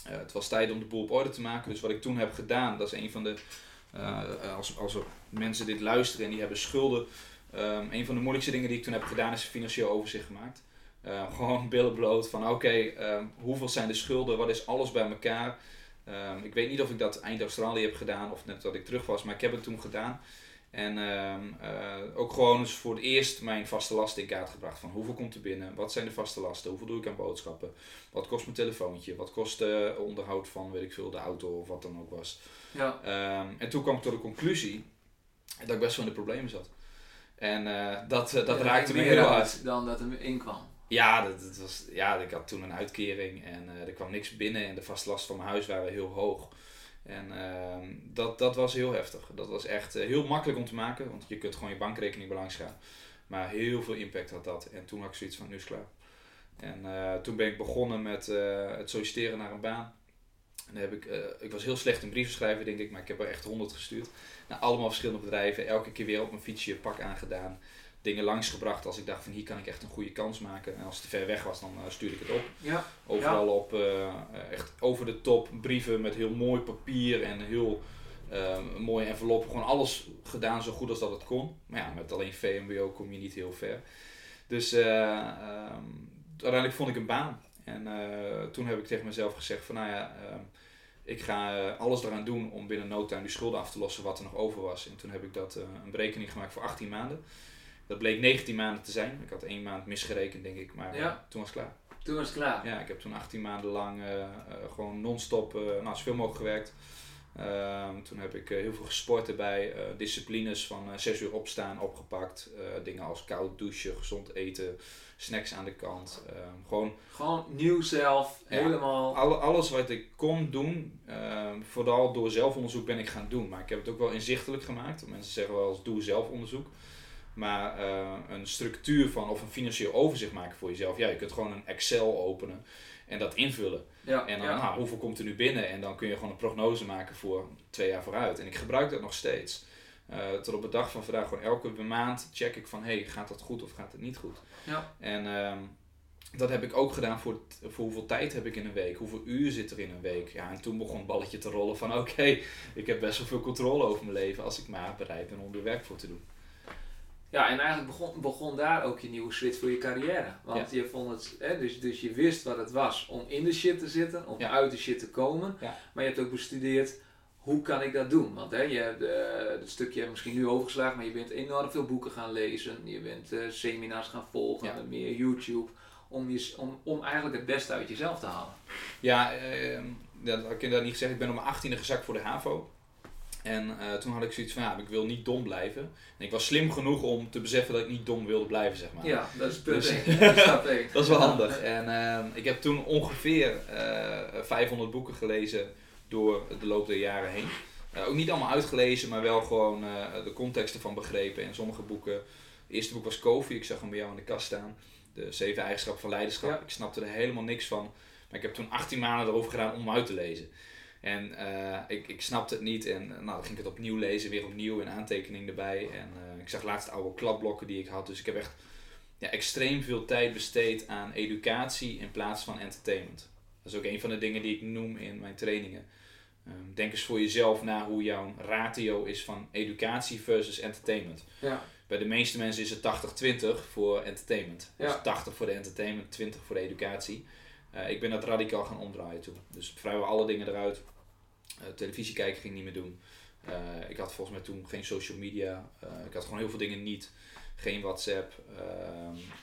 eh, het was tijd om de boel op orde te maken. Dus wat ik toen heb gedaan, dat is een van de, eh, als, als er mensen dit luisteren en die hebben schulden, ehm, een van de moeilijkste dingen die ik toen heb gedaan is een financieel overzicht gemaakt. Eh, [laughs] gewoon billen bloot van oké, ehm, hoeveel zijn de schulden, wat is alles bij elkaar. Ehm, ik weet niet of ik dat eind Australië heb gedaan of net dat ik terug was, maar ik heb het toen gedaan. En ehm, eh, ook gewoon eens voor het eerst mijn vaste lasten in kaart gebracht. Van hoeveel komt er binnen? Wat zijn de vaste lasten? Hoeveel doe ik aan boodschappen? Wat kost mijn telefoontje? Wat kost eh, onderhoud van, weet ik veel, de auto of wat dan ook was? Ja, Ehm, en toen kwam ik tot de conclusie dat ik best wel in de problemen zat. En eh, dat, eh, dat Ja, raakte me heel hard. Dan dat er inkwam. Ja, dat, dat was, ja, ik had toen een uitkering en er kwam niks binnen en de vaste lasten van mijn huis waren heel hoog. En ehm, dat, dat was heel heftig. Dat was echt eh, heel makkelijk om te maken, want je kunt gewoon je bankrekening belangs gaan. Maar heel veel impact had dat. En toen had ik zoiets van, nu is klaar. En eh, toen ben ik begonnen met eh, het solliciteren naar een baan. En heb ik, ik was heel slecht in brieven schrijven, denk ik, maar ik heb er echt honderd gestuurd. Naar allemaal verschillende bedrijven, elke keer weer op mijn fietsje pak aangedaan. Dingen langsgebracht als ik dacht van hier kan ik echt een goede kans maken. En als het te ver weg was, dan eh, stuurde ik het op. Ja, Overal op, eh, echt over de top, brieven met heel mooi papier en heel eh, mooie envelop. Gewoon alles gedaan zo goed als dat het kon. Maar ja, met alleen VMBO kom je niet heel ver. Dus eh, ehm, uiteindelijk vond ik een baan. En toen heb ik tegen mezelf gezegd van nou ja, ehm, ik ga alles eraan doen om binnen no time die schulden af te lossen wat er nog over was. En toen heb ik dat een berekening gemaakt voor 18 maanden. Dat bleek 19 maanden te zijn. Ik had één maand misgerekend denk ik, maar eh, Ja. toen was het klaar. toen was het klaar. Ja, ik heb toen 18 maanden lang eh, eh, gewoon non-stop, nou, zoveel mogelijk gewerkt. Ehm, toen heb ik heel veel gesport erbij, disciplines van eh 6 uur opstaan opgepakt. dingen als koud douchen, gezond eten, snacks aan de kant. Ehm, gewoon Gewoon nieuw zelf, Ja. helemaal. alle, alles wat ik kon doen, ehm, vooral door zelfonderzoek ben ik gaan doen. Maar ik heb het ook wel inzichtelijk gemaakt. Mensen zeggen wel eens doe zelfonderzoek. Maar eh, een structuur van of een financieel overzicht maken voor jezelf. Ja, je kunt gewoon een Excel openen en dat invullen. Ja, En dan, ja. nou, hoeveel komt er nu binnen? En dan kun je gewoon een prognose maken voor twee jaar vooruit. En ik gebruik dat nog steeds. Eh, tot op de dag van vandaag, gewoon elke maand check ik van, hey, gaat dat goed of gaat het niet goed? Ja. En ehm, dat heb ik ook gedaan voor, voor hoeveel tijd heb ik in een week, hoeveel uur zit er in een week. Ja, en toen begon het balletje te rollen van, [laughs] oké, ik heb best wel veel controle over mijn leven als ik maar bereid ben om er werk voor te doen. Ja, en eigenlijk begon, begon daar ook je nieuwe switch voor je carrière. Want je vond het, hè, dus, dus je wist wat het was om in de shit te zitten, om Ja. uit de shit te komen. Ja. Maar je hebt ook bestudeerd, hoe kan ik dat doen? Want hè, je hebt eh, het stukje misschien nu overgeslagen, maar je bent enorm veel boeken gaan lezen. Je bent eh, seminars gaan volgen, meer YouTube. Om, je, om, om eigenlijk het beste uit jezelf te halen. Ja, ehm, dat had ik inderdaad niet gezegd. Ik ben om mijn 18e gezakt voor de HAVO. En eh, toen had ik zoiets van, ja, ik wil niet dom blijven. En ik was slim genoeg om te beseffen dat ik niet dom wilde blijven, zeg maar. Ja, dat is punt Dus- 1. [laughs] [laughs] Dat is wel handig. En ehm, ik heb toen ongeveer eh 500 boeken gelezen door de loop der jaren heen. Eh, ook niet allemaal uitgelezen, maar wel gewoon eh, de context ervan begrepen. En sommige boeken, het eerste boek was Kofi, ik zag hem bij jou in de kast staan. De zeven eigenschappen van leiderschap. Ja. Ik snapte er helemaal niks van. Maar ik heb toen 18 maanden erover gedaan om hem uit te lezen. En eh, ik, ik snapte het niet en nou, dan ging ik het opnieuw lezen, weer opnieuw en aantekening erbij. En eh, ik zag laatst oude kladblokken die ik had. Dus ik heb echt ja, extreem veel tijd besteed aan educatie in plaats van entertainment. Dat is ook een van de dingen die ik noem in mijn trainingen. Ehm, denk eens voor jezelf na hoe jouw ratio is van educatie versus entertainment. Ja. Bij de meeste mensen is het 80-20 voor entertainment. Dus Ja. 80 voor de entertainment, 20 voor de educatie. Eh, ik ben dat radicaal gaan omdraaien toen. Dus vrijwel alle dingen eruit. Eh, televisie kijken ging ik niet meer doen. Eh, ik had volgens mij toen geen social media. Ik had gewoon heel veel dingen niet. Geen WhatsApp.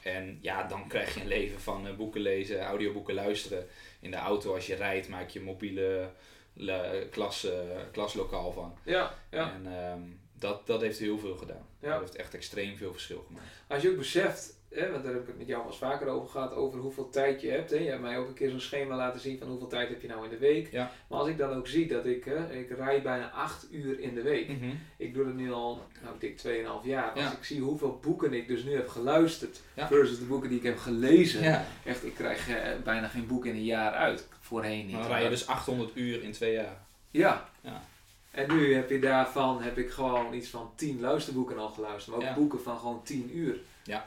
En ja, dan krijg je een leven van boeken lezen, audioboeken luisteren. In de auto als je rijdt maak je mobiele le- klas, klaslokaal van. Ja, ja. En ehm, dat, dat heeft heel veel gedaan. Ja. Dat heeft echt extreem veel verschil gemaakt. Als je ook beseft hè, want daar heb ik het met jou wel eens vaker over gehad, over hoeveel tijd je hebt. Hè. Je hebt mij ook een keer zo'n schema laten zien van hoeveel tijd heb je nou in de week. Ja. Maar als ik dan ook zie dat ik, hè, ik rij bijna 8 uur in de week. Mhm. Ik doe het nu al, nou dik 2,5 jaar. Als Ja. ik zie hoeveel boeken ik dus nu heb geluisterd Ja. versus de boeken die ik heb gelezen. Echt, ik krijg eh, bijna geen boek in een jaar uit. Voorheen niet. Dan rij je dus 800 uur in twee jaar. Ja. Ja. En nu heb je daarvan, heb ik gewoon iets van 10 luisterboeken al geluisterd. Maar ook boeken van gewoon 10 uur. Ja,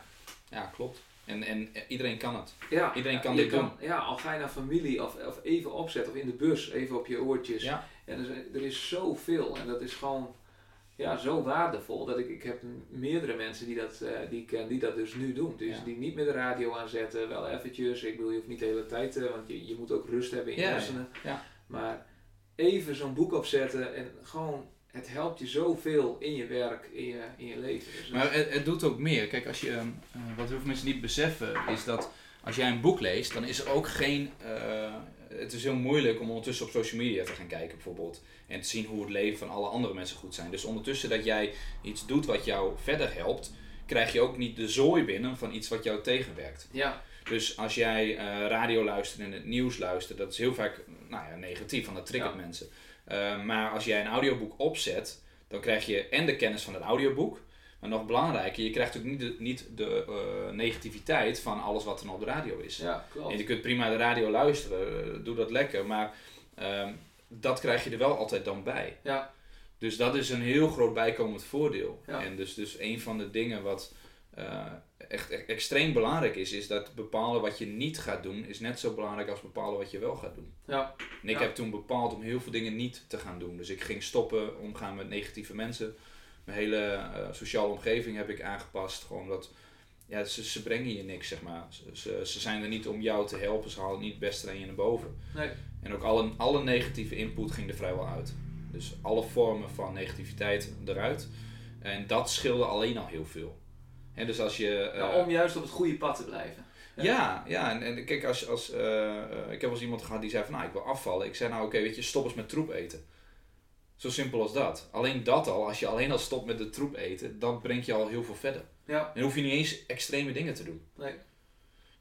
klopt. En, en iedereen kan het. Ja, Iedereen ja, kan dit doen. Ja, al ga je naar familie of, of even opzetten of in de bus, even op je oortjes. Ja. En er, is- er is zoveel en dat is gewoon ja, zo waardevol. Dat ik, ik heb meerdere mensen die, dat, eh, die ik ken die dat dus nu doen. Dus Ja. die niet meer de radio aanzetten, wel eventjes. Ik bedoel, je hoeft niet de hele tijd, eh, want je, je moet ook rust hebben in je Ja, ja, hersenen. ja. Maar even zo'n boek opzetten en gewoon, het helpt je zoveel in je werk, in je, in je leven. Dus Maar het, het doet ook meer. Kijk, als je, ehm, eh, wat heel veel mensen niet beseffen, is dat als jij een boek leest, dan is er ook geen. eh, het is heel moeilijk om ondertussen op social media te gaan kijken, bijvoorbeeld. En te zien hoe het leven van alle andere mensen goed zijn. Dus ondertussen dat jij iets doet wat jou verder helpt, krijg je ook niet de zooi binnen van iets wat jou tegenwerkt. ja, Dus als jij eh, radio luistert en het nieuws luistert, dat is heel vaak nou ja, negatief, want dat triggert Ja. mensen. Eh, maar als jij een audioboek opzet, dan krijg je en de kennis van het audioboek, maar nog belangrijker, je krijgt ook niet de, niet de eh, negativiteit van alles wat er nou op de radio is. ja, klopt. En je kunt prima de radio luisteren, eh, doe dat lekker, maar ehm, dat krijg je er wel altijd dan bij. Ja, Dus dat is een heel groot bijkomend voordeel. Ja. En dus, dus een van de dingen wat eh, echt, echt extreem belangrijk is, is dat bepalen wat je niet gaat doen, is net zo belangrijk als bepalen wat je wel gaat doen. ja, En ik Ja. heb toen bepaald om heel veel dingen niet te gaan doen. Dus ik ging stoppen, omgaan met negatieve mensen. Mijn hele eh, sociale omgeving heb ik aangepast. Gewoon dat, ja, ze, ze brengen je niks, zeg maar. Ze, ze, ze zijn er niet om jou te helpen, ze halen niet het beste aan je naar boven. nee, En ook alle, alle negatieve input ging er vrijwel uit. Dus alle vormen van negativiteit eruit. En dat scheelde alleen al heel veel. Hè, dus als je... eh, om juist op het goede pad te blijven. ja, ja, en, en kijk, als, als, eh, eh, ik heb wel eens iemand gehad die zei van, nou, ik wil afvallen. Ik zei, nou, oké, weet je, stop eens met troep eten. Zo simpel als dat. Alleen dat al, als je alleen al stopt met de troep eten, dan brengt je al heel veel verder. Ja, En hoef je niet eens extreme dingen te doen. nee.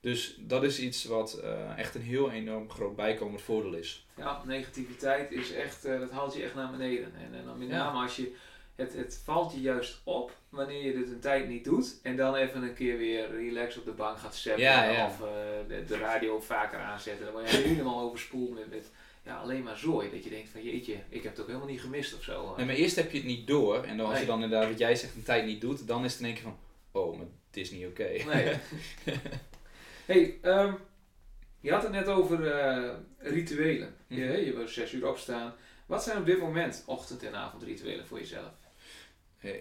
Dus dat is iets wat echt een heel enorm groot bijkomend voordeel is. Ja, negativiteit is echt, dat haalt je echt naar beneden. En, en dan met Ja. name als je, het, het valt je juist op wanneer je dit een tijd niet doet. En dan even een keer weer relax op de bank gaat zetten. Ja, ja. Of eh, de, de radio vaker aanzetten. Dan word je helemaal overspoeld met, met ja, alleen maar zooi. Dat je denkt van jeetje, ik heb het ook helemaal niet gemist of zo. Nee, maar eerst heb je het niet door. En dan als je dan inderdaad, wat jij zegt, een tijd niet doet, dan is het in één keer van, oh, maar het is niet oké. Nee. [laughs] hey, ehm, je had het net over eh, rituelen. je, Mhm. je wil zes uur opstaan. Wat zijn op dit moment ochtend- en avondrituelen voor jezelf?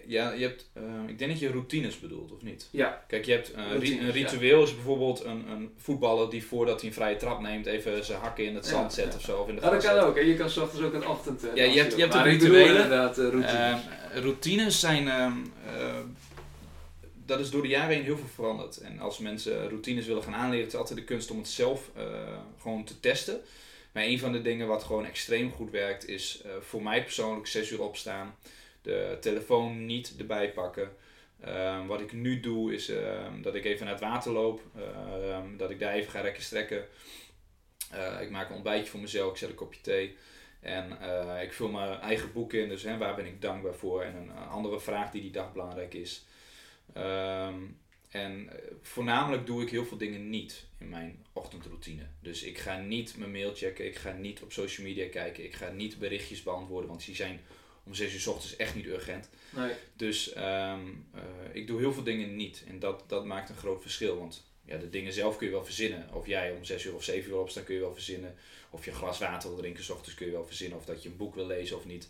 Ja, je hebt, eh, ik denk dat je routines bedoelt, of niet? Ja, Kijk, je hebt eh, Routines, een ja. ritueel is bijvoorbeeld een, een voetballer die voordat hij een vrije trap neemt even zijn hakken in het Ja, zand zet ja. of zo. Of in de Ja, dat kan ook. Hè? Je kan s ochtends ook een ochtend. eh, Ja, je hebt- je hebt rituelen. inderdaad eh, routines. Ehm, routines zijn, ehm, eh, dat is door de jaren heen heel veel veranderd. En als mensen routines willen gaan aanleren, het is altijd de kunst om het zelf gewoon te testen. Maar een van de dingen wat gewoon extreem goed werkt, is voor mij persoonlijk 6 uur opstaan. De telefoon niet erbij pakken. Ehm, wat ik nu doe is ehm, dat ik even naar het water loop. ehm, dat ik daar even ga rekken strekken. Eh, ik maak een ontbijtje voor mezelf. Ik zet een kopje thee. En eh, ik vul mijn eigen boek in. Dus hè, waar ben ik dankbaar voor? En een andere vraag die die dag belangrijk is. En eh, voornamelijk doe ik heel veel dingen niet in mijn ochtendroutine. Dus ik ga niet mijn mail checken. Ik ga niet op social media kijken. Ik ga niet berichtjes beantwoorden. Want die zijn om 6 uur s ochtends echt niet urgent. Nee. Dus ehm, eh, ik doe heel veel dingen niet. En dat, dat maakt een groot verschil. Want ja, de dingen zelf kun je wel verzinnen. Of jij om 6 uur of 7 uur opstaat kun je wel verzinnen. Of je een glas water wil drinken s ochtends kun je wel verzinnen. Of dat je een boek wil lezen of niet.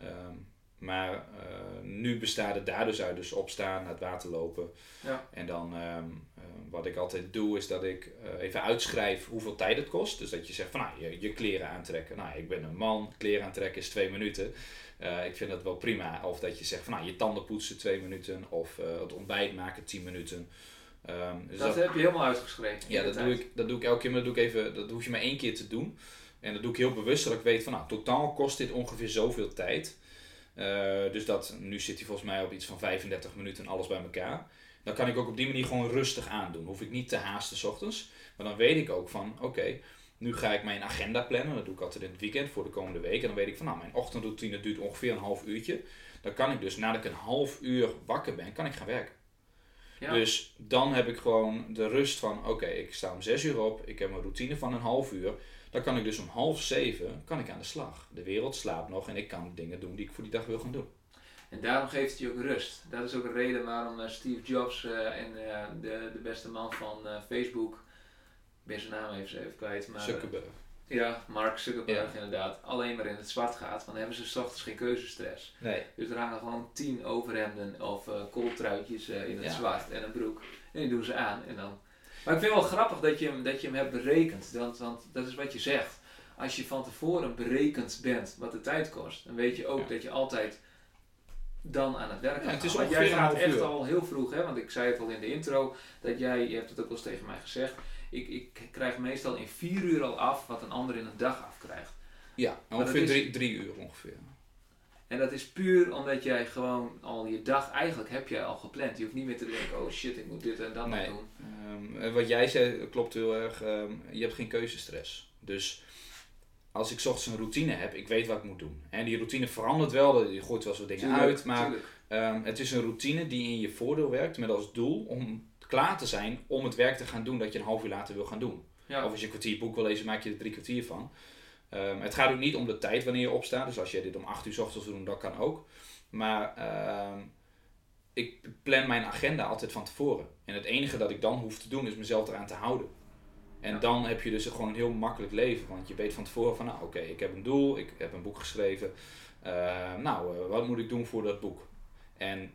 Ehm, maar eh, nu bestaat het daar dus uit. Dus opstaan, naar het water lopen. Ja. En dan ehm, eh, wat ik altijd doe is dat ik even uitschrijf hoeveel tijd het kost. Dus dat je zegt van nou, je, je kleren aantrekken. Nou, ik ben een man, kleren aantrekken is twee minuten. Eh, ik vind dat wel prima. Of dat je zegt van nou, je tanden poetsen twee minuten. Of eh, het ontbijt maken tien minuten. Ehm, dus dat, heb je helemaal uitgeschreven. ja, dat doe, ik, dat doe ik elke keer, maar dat doe ik even, dat hoef je maar één keer te doen. En dat doe ik heel bewust, zodat ik weet van, nou, totaal kost dit ongeveer zoveel tijd. Eh, dus dat, nu zit hij volgens mij op iets van 35 minuten alles bij elkaar. Dan kan ik ook op die manier gewoon rustig aandoen. Hoef ik niet te haasten 's ochtends. Maar dan weet ik ook van, oké, nu ga ik mijn agenda plannen. Dat doe ik altijd in het weekend voor de komende week. En dan weet ik van, nou, mijn ochtendroutine duurt ongeveer een half uurtje. Dan kan ik dus, nadat ik een half uur wakker ben, kan ik gaan werken. Ja. Dus dan heb ik gewoon de rust van, oké, ik sta om zes uur op. Ik heb een routine van een half uur. Dan kan ik dus om half zeven kan ik aan de slag. De wereld slaapt nog en ik kan dingen doen die ik voor die dag wil gaan doen. En daarom geeft het je ook rust. Dat is ook een reden waarom eh, Steve Jobs eh, en eh, de, de beste man van Facebook, ben zijn naam even, even kwijt, maar Zuckerberg. ja, Mark Zuckerberg inderdaad, alleen maar in het zwart gaat. Want dan hebben ze 's ochtends geen keuzestress. Nee. Dus er hangen gewoon tien overhemden of eh kooltruitjes eh, in het Ja. zwart en een broek. En die doen ze aan. En dan... Maar ik vind het wel grappig dat je hem, dat je hem hebt berekend. Want, want dat is wat je zegt. Als je van tevoren berekend bent wat de tijd kost, dan weet je ook Ja. dat je altijd dan aan het werk Ja, gaat. het is Want jij gaat echt al heel vroeg, hè? want ik zei het al in de intro, dat jij, je hebt het ook wel eens tegen mij gezegd, ik, ik krijg meestal in vier uur al af wat een ander in een dag afkrijgt. Ja, ongeveer is- drie, drie uur ongeveer. En dat is puur omdat jij gewoon al je dag eigenlijk heb jij al gepland. Je hoeft niet meer te denken, oh shit, ik moet dit en dat nog Nee. doen. En wat jij zei klopt heel erg. ehm, je hebt geen keuzestress. Dus als ik ochtends een routine heb, ik weet wat ik moet doen. En die routine verandert wel, je gooit wel wat dingen Tuurlijk, uit. Maar ehm, het is een routine die in je voordeel werkt met als doel om klaar te zijn om het werk te gaan doen dat je een half uur later wil gaan doen. Ja. Of als je een kwartier boek wil lezen, maak je er drie kwartier van. Ehm, het gaat ook niet om de tijd wanneer je opstaat. Dus als jij dit om 8 uur 's ochtends wil doen, dat kan ook. Maar ehm, ik plan mijn agenda altijd van tevoren. En het enige dat ik dan hoef te doen, is mezelf eraan te houden. En Ja. dan heb je dus gewoon een heel makkelijk leven. Want je weet van tevoren van, nou oké, ik heb een doel, ik heb een boek geschreven. Ehm, nou, eh, wat moet ik doen voor dat boek? En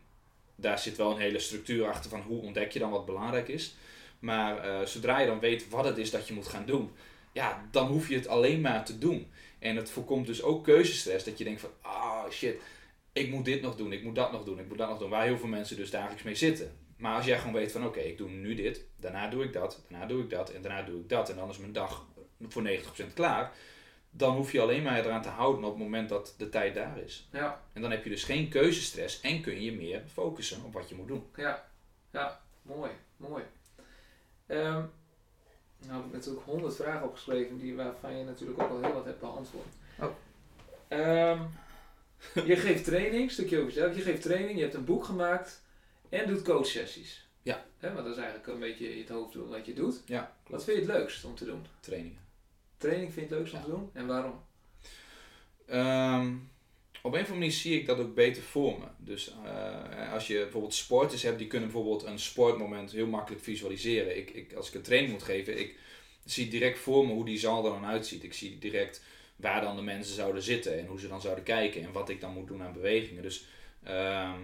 daar zit wel een hele structuur achter van hoe ontdek je dan wat belangrijk is. Maar eh, zodra je dan weet wat het is dat je moet gaan doen, ja, dan hoef je het alleen maar te doen. En het voorkomt dus ook keuzestress. Dat je denkt van, ah shit, ik moet dit nog doen, ik moet dat nog doen, ik moet dat nog doen. Waar heel veel mensen dus dagelijks mee zitten. Maar als jij gewoon weet van, oké, ik doe nu dit, daarna doe ik dat, daarna doe ik dat en daarna doe ik dat. En dan is mijn dag voor 90% klaar. Dan hoef je alleen maar eraan te houden op het moment dat de tijd daar is. Ja, En dan heb je dus geen keuzestress en kun je meer focussen op wat je moet doen. ja, ja, mooi, mooi. Ehm, nou heb ik natuurlijk honderd vragen opgeschreven die, waarvan je natuurlijk ook al heel wat hebt beantwoord. Oh. Ehm, je geeft training, stukje over jezelf. Je geeft training, je hebt een boek gemaakt en doet coachsessies. Ja. Hè, want dat is eigenlijk een beetje het hoofddoel wat je doet. Ja, Wat vind je het leukst om te doen? Trainingen. Training vind je het leukst om Ja. te doen? En waarom? Ehm, op een of andere manier zie ik dat ook beter voor me. Dus eh, als je bijvoorbeeld sporters hebt, die kunnen bijvoorbeeld een sportmoment heel makkelijk visualiseren. Ik, ik, als ik een training moet geven, ik zie direct voor me hoe die zaal er dan uitziet. Ik zie direct waar dan de mensen zouden zitten en hoe ze dan zouden kijken en wat ik dan moet doen aan bewegingen. Dus ehm,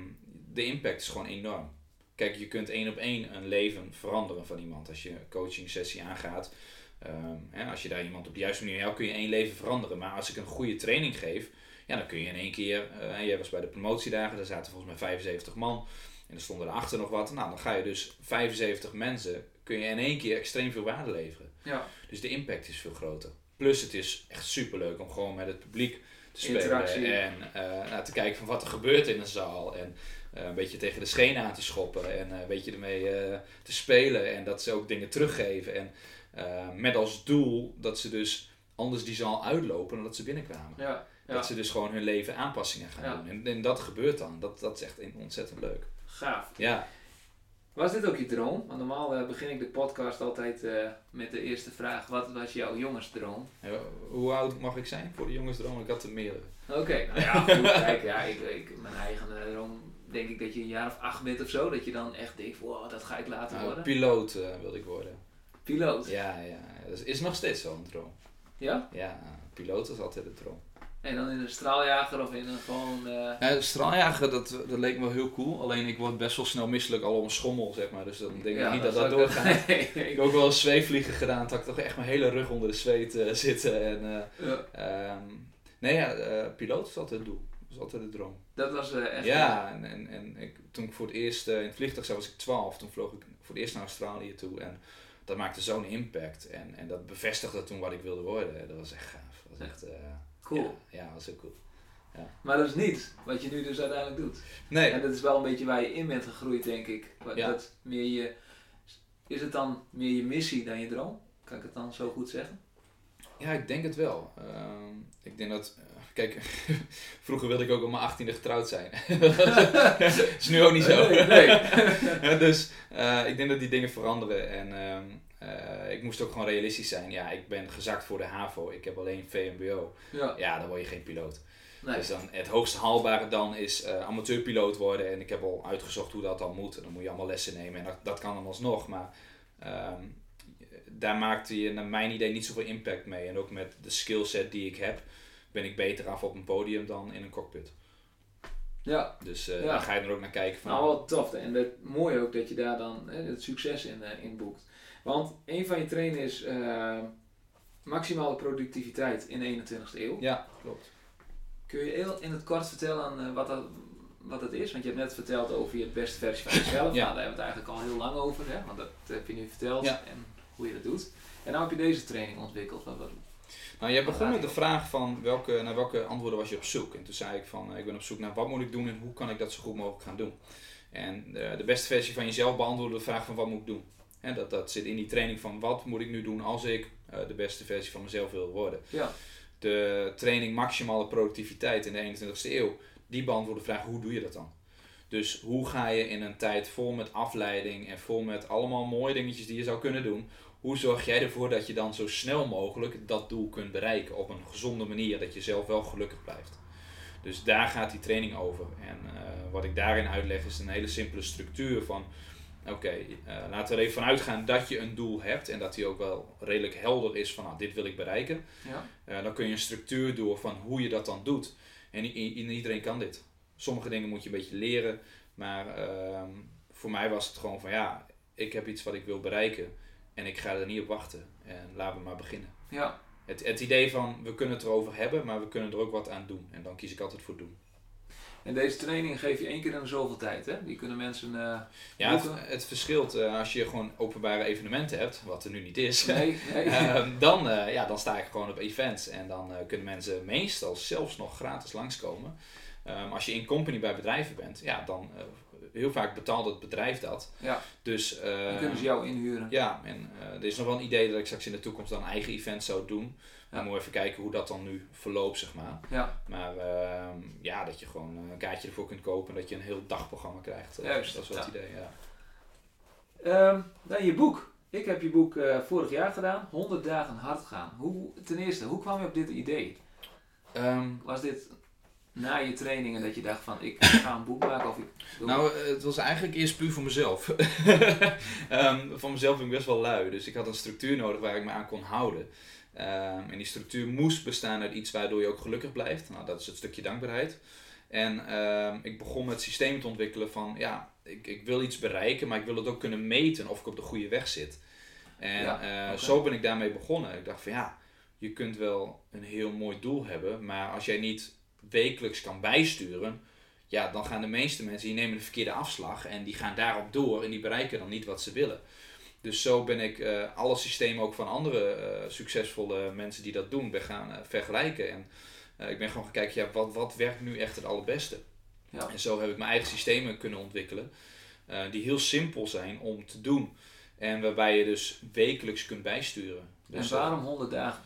de impact is gewoon enorm. Kijk, je kunt één op één een leven veranderen van iemand als je een coaching sessie aangaat. Ehm, als je daar iemand op de juiste manier helpt, kun je één leven veranderen. Maar als ik een goede training geef, ja, dan kun je in één keer. eh jij was bij de promotiedagen, daar zaten volgens mij 75 man. En er stonden erachter nog wat. Nou, dan ga je dus 75 mensen, kun je in één keer extreem veel waarde leveren. Ja, Dus de impact is veel groter. Plus het is echt superleuk om gewoon met het publiek te spelen. Interactie. En eh, nou, te kijken van wat er gebeurt in een zaal. En eh, een beetje tegen de schenen aan te schoppen. En een beetje ermee te spelen. En dat ze ook dingen teruggeven. En eh, met als doel dat ze dus anders die zaal uitlopen dan dat ze binnenkwamen. ja, ja. Dat ze dus gewoon hun leven aanpassingen gaan Ja. doen. En, en dat gebeurt dan. Dat, dat is echt ontzettend leuk. gaaf. Ja, Was dit ook je droom? Want normaal eh, begin ik de podcast altijd eh, met de eerste vraag. Wat was jouw jongensdroom? En hoe oud mag ik zijn voor de jongensdroom? Ik had er meerdere. Oké, nou ja, [laughs] goed, kijk, ja, ik, ik, mijn eigen droom denk ik dat je een jaar of acht bent of zo. Dat je dan echt denkt, wow, dat ga ik later Nou, worden. piloot wilde ik worden. Piloot. Ja, ja. Dat is- nog steeds een droom. Ja? Ja, piloot is altijd een droom. En dan in een straaljager of in een gewoon... Ja, straaljager, dat, dat leek me wel heel cool. Alleen ik word best wel snel misselijk al om een schommel, zeg maar. Dus dan denk ik ja, niet dat dat doorgaat. [laughs] Nee, Ik heb ook wel eens zweefvliegen gedaan. Dat ik toch echt mijn hele rug onder de zweet eh, zitten. En, ja, ehm, nee, ja, piloot is altijd het doel. Dat is altijd de droom. dat was echt... Ja, en, en, en ik, toen ik voor het eerst in het vliegtuig zat, was ik 12. Toen vloog ik voor het eerst naar Australië toe. En dat maakte zo'n impact. En, en dat bevestigde toen wat ik wilde worden. Dat was echt gaaf. Dat was Ja. echt... eh, Cool. Ja, ja, was heel cool. Maar dat is niet wat je nu dus uiteindelijk doet. Nee, En dat is wel een beetje waar je in bent gegroeid, denk ik. Ja. Dat meer je, is het dan meer je missie dan je droom? Kan ik het dan zo goed zeggen? Ja, ik denk het wel. Ehm, ik denk dat, kijk, [laughs] vroeger wilde ik ook op mijn achttiende getrouwd zijn. dat [laughs] is nu ook niet zo. Nee, [laughs] dus eh, ik denk dat die dingen veranderen en ehm, eh, ik moest ook gewoon realistisch zijn. Ja, ik ben gezakt voor de HAVO, ik heb alleen VMBO. Ja, Ja, dan word je geen piloot. nee. Dus dan het hoogst haalbare dan is eh, amateurpiloot worden. En ik heb al uitgezocht hoe dat dan moet. En dan moet je allemaal lessen nemen en dat, dat kan dan alsnog. Maar ehm, daar maakte je naar mijn idee niet zoveel impact mee. En ook met de skillset die ik heb, ben ik beter af op een podium dan in een cockpit. ja. Dus Ja. daar ga je dan ook naar kijken van... Nou, wel tof. En dat, mooi ook dat je daar dan hè, het succes in, eh, in boekt. Want een van je trainen is eh, maximale productiviteit in de 21ste eeuw. Ja, klopt. Kun je heel in het kort vertellen wat, dat, wat dat is? Want je hebt net verteld over je beste versie van jezelf. [laughs] Ja. Nou, daar hebben we het eigenlijk al heel lang over. Hè? Want dat heb je nu verteld Ja. en hoe je dat doet. En nou heb je deze training ontwikkeld. Wat, wat, Nou, jij begon met de vraag van welke, naar welke antwoorden was je op zoek. En toen zei ik van, eh, ik ben op zoek naar wat moet ik doen en hoe kan ik dat zo goed mogelijk gaan doen. En eh, de beste versie van jezelf beantwoordde de vraag van wat moet ik doen. En dat, dat zit in die training van wat moet ik nu doen als ik eh, de beste versie van mezelf wil worden. ja, De training maximale productiviteit in de 21ste eeuw, die beantwoordt de vraag hoe doe je dat dan? Dus hoe ga je in een tijd vol met afleiding en vol met allemaal mooie dingetjes die je zou kunnen doen, hoe zorg jij ervoor dat je dan zo snel mogelijk dat doel kunt bereiken op een gezonde manier, dat je zelf wel gelukkig blijft? Dus daar gaat die training over. En eh, wat ik daarin uitleg is een hele simpele structuur van, oké, eh, laten we er even vanuit gaan dat je een doel hebt en dat die ook wel redelijk helder is van, nou, dit wil ik bereiken. ja, Eh, dan kun je een structuur door van hoe je dat dan doet. En iedereen kan dit. Sommige dingen moet je een beetje leren. Maar ehm, voor mij was het gewoon van ja, ik heb iets wat ik wil bereiken. En ik ga er niet op wachten. En laten we maar beginnen. ja. Het, het idee van we kunnen het erover hebben, maar we kunnen er ook wat aan doen. En dan kies ik altijd voor doen. En deze training geef je één keer in zoveel tijd. Hè? Die kunnen mensen... eh, Ja, het, verschilt eh, als je gewoon openbare evenementen hebt, wat er nu niet is. nee, nee. [laughs] Ehm, dan, eh, ja, dan sta ik gewoon op events en dan kunnen mensen meestal zelfs nog gratis langskomen. Ehm, als je in company bij bedrijven bent, ja, dan heel vaak betaalt het bedrijf dat. ja, Dus eh, dan kunnen ze jou inhuren. ja, en eh, er is nog wel een idee dat ik straks in de toekomst dan een eigen event zou doen. Ja. Dan moet even kijken hoe dat dan nu verloopt, zeg maar. Ja, Maar ehm, ja, dat je gewoon een kaartje ervoor kunt kopen en dat je een heel dagprogramma krijgt. Eh, Juist, dat is wel het idee, ja. Ehm, dan je boek. Ik heb je boek eh, vorig jaar gedaan. 100 dagen hard gaan. Hoe, ten eerste, hoe kwam je op dit idee? Ehm, Was dit na je trainingen dat je dacht van ik [coughs] ga een boek maken of ik Nou, eh, het was eigenlijk eerst puur voor mezelf. [laughs] Ehm voor mezelf ben ik best wel lui, dus ik had een structuur nodig waar ik me aan kon houden. Ehm, en die structuur moest bestaan uit iets waardoor je ook gelukkig blijft. Nou, dat is het stukje dankbaarheid. En ehm, ik begon met systemen te ontwikkelen van, ja, ik, ik wil iets bereiken, maar ik wil het ook kunnen meten of ik op de goede weg zit. En Ja, eh, zo ben ik daarmee begonnen. Ik dacht van, ja, je kunt wel een heel mooi doel hebben, maar als jij niet wekelijks kan bijsturen, ja, dan gaan de meeste mensen die nemen de verkeerde afslag en die gaan daarop door en die bereiken dan niet wat ze willen. Dus zo ben ik eh, alle systemen ook van andere eh, succesvolle mensen die dat doen ben gaan eh, vergelijken. En ik ben gewoon gaan kijken, ja, wat, wat werkt nu echt het allerbeste? Ja. En zo heb ik mijn eigen systemen kunnen ontwikkelen, die heel simpel zijn om te doen. En waarbij je dus wekelijks kunt bijsturen. En Dus, waarom 100 dagen?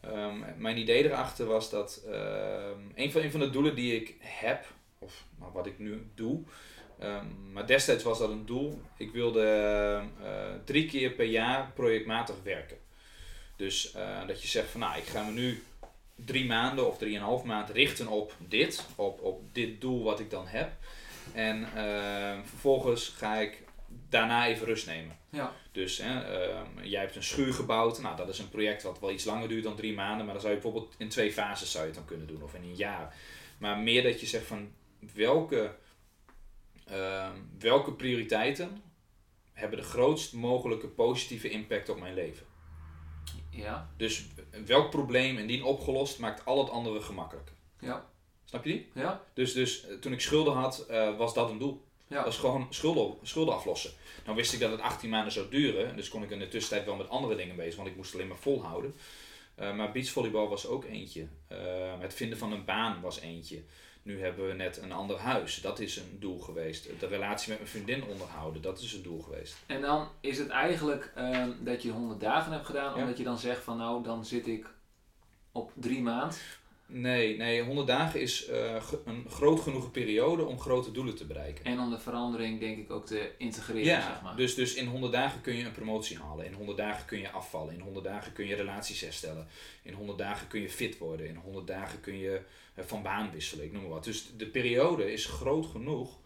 Ehm, mijn idee erachter was dat ehm, een, van, een van de doelen die ik heb, of nou, wat ik nu doe, ehm, maar destijds was dat een doel. Ik wilde eh, drie keer per jaar projectmatig werken. Dus eh, dat je zegt van nou, ik ga me nu drie maanden of drieënhalf maand richten op dit, op, op dit doel wat ik dan heb. En vervolgens ga ik daarna even rust nemen. Ja. Dus hè, ehm, jij hebt een schuur gebouwd. Nou, dat is een project wat wel iets langer duurt dan drie maanden. Maar dan zou je bijvoorbeeld in twee fases zou je het dan kunnen doen. Of in een jaar. Maar meer dat je zegt van welke, ehm, welke prioriteiten hebben de grootst mogelijke positieve impact op mijn leven. Ja, Dus welk probleem indien opgelost maakt al het andere gemakkelijker. ja, Snap je die? ja, Dus, dus eh, toen ik schulden had, eh, was dat een doel. Ja. Dat was gewoon schulden, schulden aflossen. Nou wist ik dat het 18 maanden zou duren. Dus kon ik in de tussentijd wel met andere dingen bezig. Want ik moest alleen maar volhouden. Eh, maar beachvolleybal was ook eentje. Eh, het vinden van een baan was eentje. Nu hebben we net een ander huis. Dat is een doel geweest. De relatie met mijn vriendin onderhouden. Dat is een doel geweest. En dan is het eigenlijk ehm, dat je 100 dagen hebt gedaan, Ja. omdat je dan zegt van nou, dan zit ik op drie maand. Nee, nee 100 dagen is eh, een groot genoeg periode om grote doelen te bereiken. En om de verandering denk ik ook te integreren, Ja, zeg maar. dus, dus in 100 dagen kun je een promotie halen. In 100 dagen kun je afvallen. In 100 dagen kun je relaties herstellen. In 100 dagen kun je fit worden. In 100 dagen kun je eh, van baan wisselen. Ik noem maar wat. Dus de periode is groot genoeg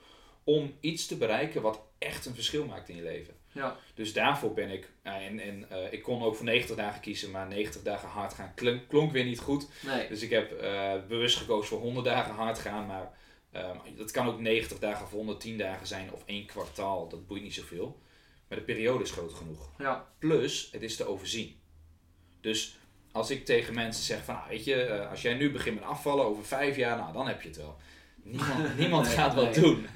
om iets te bereiken wat echt een verschil maakt in je leven. Ja, Dus daarvoor ben ik, en, en eh, ik kon ook voor 90 dagen kiezen, maar 90 dagen hard gaan klonk, klonk weer niet goed. nee. Dus ik heb eh, bewust gekozen voor 100 dagen hard gaan, maar ehm, dat kan ook 90 dagen of 110 dagen zijn of één kwartaal, dat boeit niet zoveel. Maar de periode is groot genoeg. Ja, Plus, het is te overzien. Dus als ik tegen mensen zeg van, nou, weet je, eh, als jij nu begint met afvallen over vijf jaar, nou dan heb je het wel. Niemand, [laughs] niemand Nee, gaat wat nee. doen.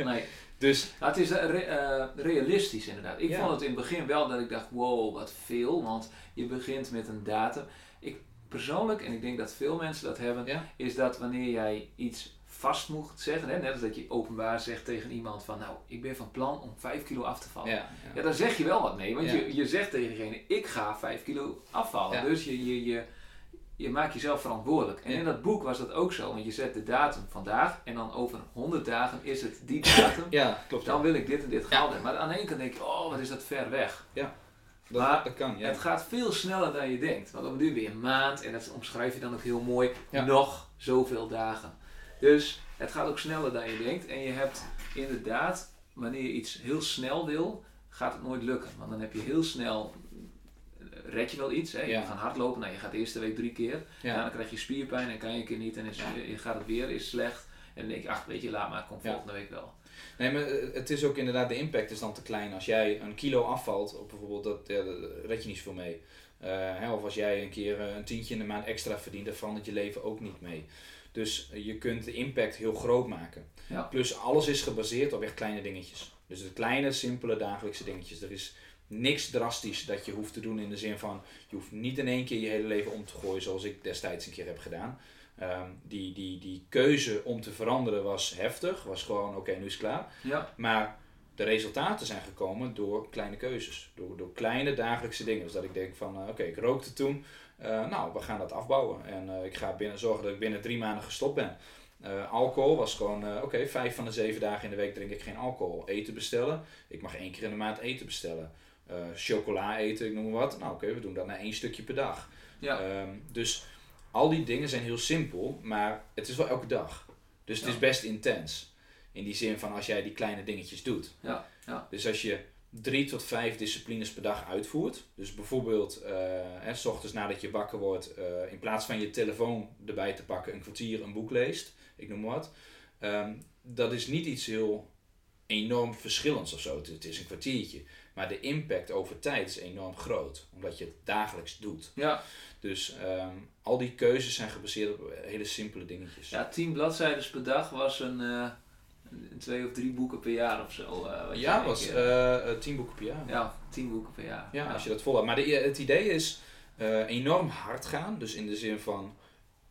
Dus Nou, het is eh, re- eh, realistisch inderdaad. Ik Ja. vond het in het begin wel dat ik dacht, wow, wat veel. Want je begint met een datum. Ik persoonlijk, en ik denk dat veel mensen dat hebben, ja, is dat wanneer jij iets vast moet zeggen, hè, net als dat je openbaar zegt tegen iemand van, nou, ik ben van plan om 5 kilo af te vallen. ja, Ja, ja. daar zeg je wel wat mee, want je, je zegt tegen diegene, ik ga 5 kilo afvallen. Ja. Dus je, je, je, je maakt jezelf verantwoordelijk. En Ja. in dat boek was dat ook zo, want je zet de datum vandaag en dan over 100 dagen is het die datum. [laughs] ja klopt. Dan wil ik dit en dit gehaald hebben. Maar aan de ene kant denk je, oh, wat is dat ver weg. Dat, maar dat kan, ja. Het gaat veel sneller dan je denkt. Want dan nu weer een maand, en dat omschrijf je dan ook heel mooi, Ja. nog zoveel dagen. Dus het gaat ook sneller dan je denkt. En je hebt inderdaad, wanneer je iets heel snel wil, gaat het nooit lukken. Want dan heb je heel snel, red je wel iets. Hè? Je Ja. hardlopen, nou, je gaat de eerste week drie keer. Ja. Dan krijg je spierpijn en kan je een keer niet. En is, je gaat het weer, is slecht. En dan denk je, ach weet je, laat maar, komt volgende week wel. Nee, maar eh, het is ook inderdaad, de impact is dan te klein. Als jij een kilo afvalt, of bijvoorbeeld, dat, daar red je niet zoveel mee. Eh, hè, of als jij een keer eh, een tientje in de maand extra verdient, daar verandert je leven ook niet mee. Dus je kunt de impact heel groot maken. Ja. Plus alles is gebaseerd op echt kleine dingetjes. Dus de kleine, simpele dagelijkse dingetjes. Er is niks drastisch dat je hoeft te doen in de zin van, je hoeft niet in één keer je hele leven om te gooien zoals ik destijds een keer heb gedaan. Ehm, die, die, die keuze om te veranderen was heftig, was gewoon oké, nu is het klaar. Ja, Maar de resultaten zijn gekomen door kleine keuzes. Door, door kleine dagelijkse dingen. Dus dat ik denk van, eh, oké, ik rookte toen. eh, nou, we gaan dat afbouwen. En eh, ik ga binnen, zorgen dat ik binnen drie maanden gestopt ben. Alcohol was gewoon, oké, vijf van de zeven dagen in de week drink ik geen alcohol. Eten bestellen. Ik mag één keer in de maand eten bestellen. Eh, chocola eten, ik noem maar wat. Nou, oké, we doen dat naar één stukje per dag. ja. Ehm, dus al die dingen zijn heel simpel, maar het is wel elke dag. Dus het Ja. is best intens. In die zin van als jij die kleine dingetjes doet. Ja, ja. Dus als je drie tot vijf disciplines per dag uitvoert. Dus bijvoorbeeld, eh, hè, s ochtends nadat je wakker wordt, eh, in plaats van je telefoon erbij te pakken, een kwartier een boek leest. Ik noem maar wat. Ehm, dat is niet iets heel enorm verschillends of zo. Het, is een kwartiertje. Maar de impact over tijd is enorm groot. Omdat je het dagelijks doet. ja. Dus ehm, al die keuzes zijn gebaseerd op hele simpele dingetjes. Ja, 10 bladzijden per dag was een, eh, een twee of drie boeken per jaar of zo. eh, wat Ja, was eh, tien boeken per jaar. ja, 10 boeken per jaar. Ja, als je dat volhoudt. Maar de, het idee is enorm hard gaan. Dus in de zin van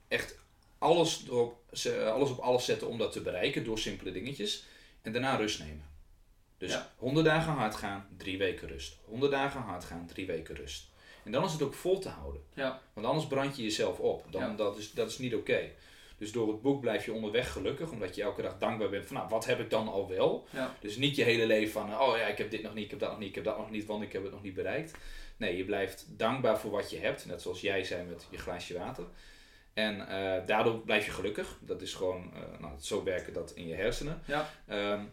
echt alles, erop, alles op alles zetten om dat te bereiken door simpele dingetjes. En daarna rust nemen. Dus Ja. 100 dagen hard gaan, drie weken rust. 100 dagen hard gaan, drie weken rust. En dan is het ook vol te houden. Ja. Want anders brand je jezelf op. Dan, Ja. dat, is, dat is niet oké. Dus door het boek blijf je onderweg gelukkig, omdat je elke dag dankbaar bent van, nou, wat heb ik dan al wel? Ja. Dus niet je hele leven van, oh ja, ik heb dit nog niet, ik heb dat nog niet, ik heb dat nog niet, want ik heb het nog niet bereikt. Nee, je blijft dankbaar voor wat je hebt, net zoals jij zei met je glaasje water. En eh, daardoor blijf je gelukkig. Dat is gewoon, eh, nou, zo werken dat in je hersenen. Ja. Ehm,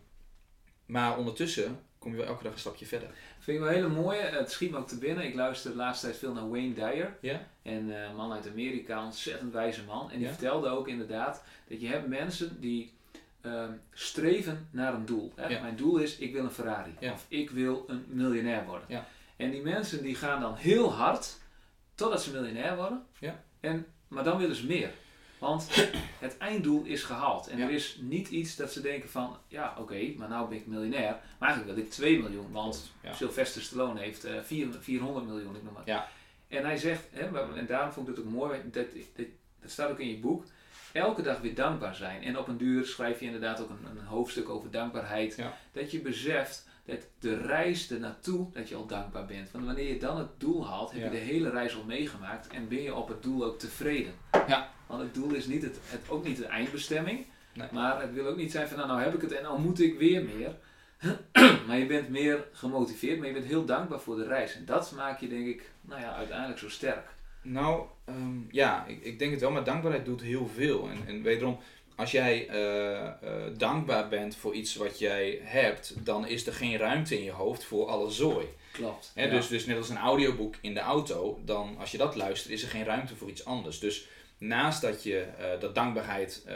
maar ondertussen kom je wel elke dag een stapje verder. Vind ik wel hele mooie. Het schiet me ook te binnen. Ik luister de laatste tijd veel naar Wayne Dyer. Ja? En eh, een man uit Amerika, een ontzettend wijze man. En die Ja. vertelde ook inderdaad dat je hebt mensen die ehm, streven naar een doel. Hè? Ja. Mijn doel is, ik wil een Ferrari. Ja. Of ik wil een miljonair worden. Ja. En die mensen die gaan dan heel hard totdat ze miljonair worden. Ja. En, maar dan willen ze meer. Want [coughs] het einddoel is gehaald. En Ja. er is niet iets dat ze denken van, ja oké, maar nou ben ik miljonair. Maar eigenlijk wil ik 2 miljoen. Want Ja. Sylvester Stallone heeft eh, vier- 400 miljoen, ik noem maar. Ja. En hij zegt, hè, en daarom vond ik het ook mooi, dat, dat, dat staat ook in je boek, elke dag weer dankbaar zijn. En op een duur schrijf je inderdaad ook een, een hoofdstuk over dankbaarheid. Dat je beseft dat de reis ernaartoe, dat je al dankbaar bent. Want wanneer je dan het doel haalt, heb je de hele reis al meegemaakt en ben je op het doel ook tevreden. Ja. Want het doel is niet het, het, ook niet de eindbestemming, Nee. maar het wil ook niet zijn van nou, nou heb ik het en nou moet ik weer meer. [clears throat] maar je bent meer gemotiveerd, maar je bent heel dankbaar voor de reis. En dat maakt je denk ik, nou ja, uiteindelijk zo sterk. Nou, ehm, ja, ik, ik denk het wel, maar dankbaarheid doet heel veel. En, en wederom, als jij eh, eh, dankbaar bent voor iets wat jij hebt, dan is er geen ruimte in je hoofd voor alle zooi. Klopt. Ja. dus, dus net als een audioboek in de auto, dan als je dat luistert, is er geen ruimte voor iets anders. Dus naast dat je eh, dat dankbaarheid,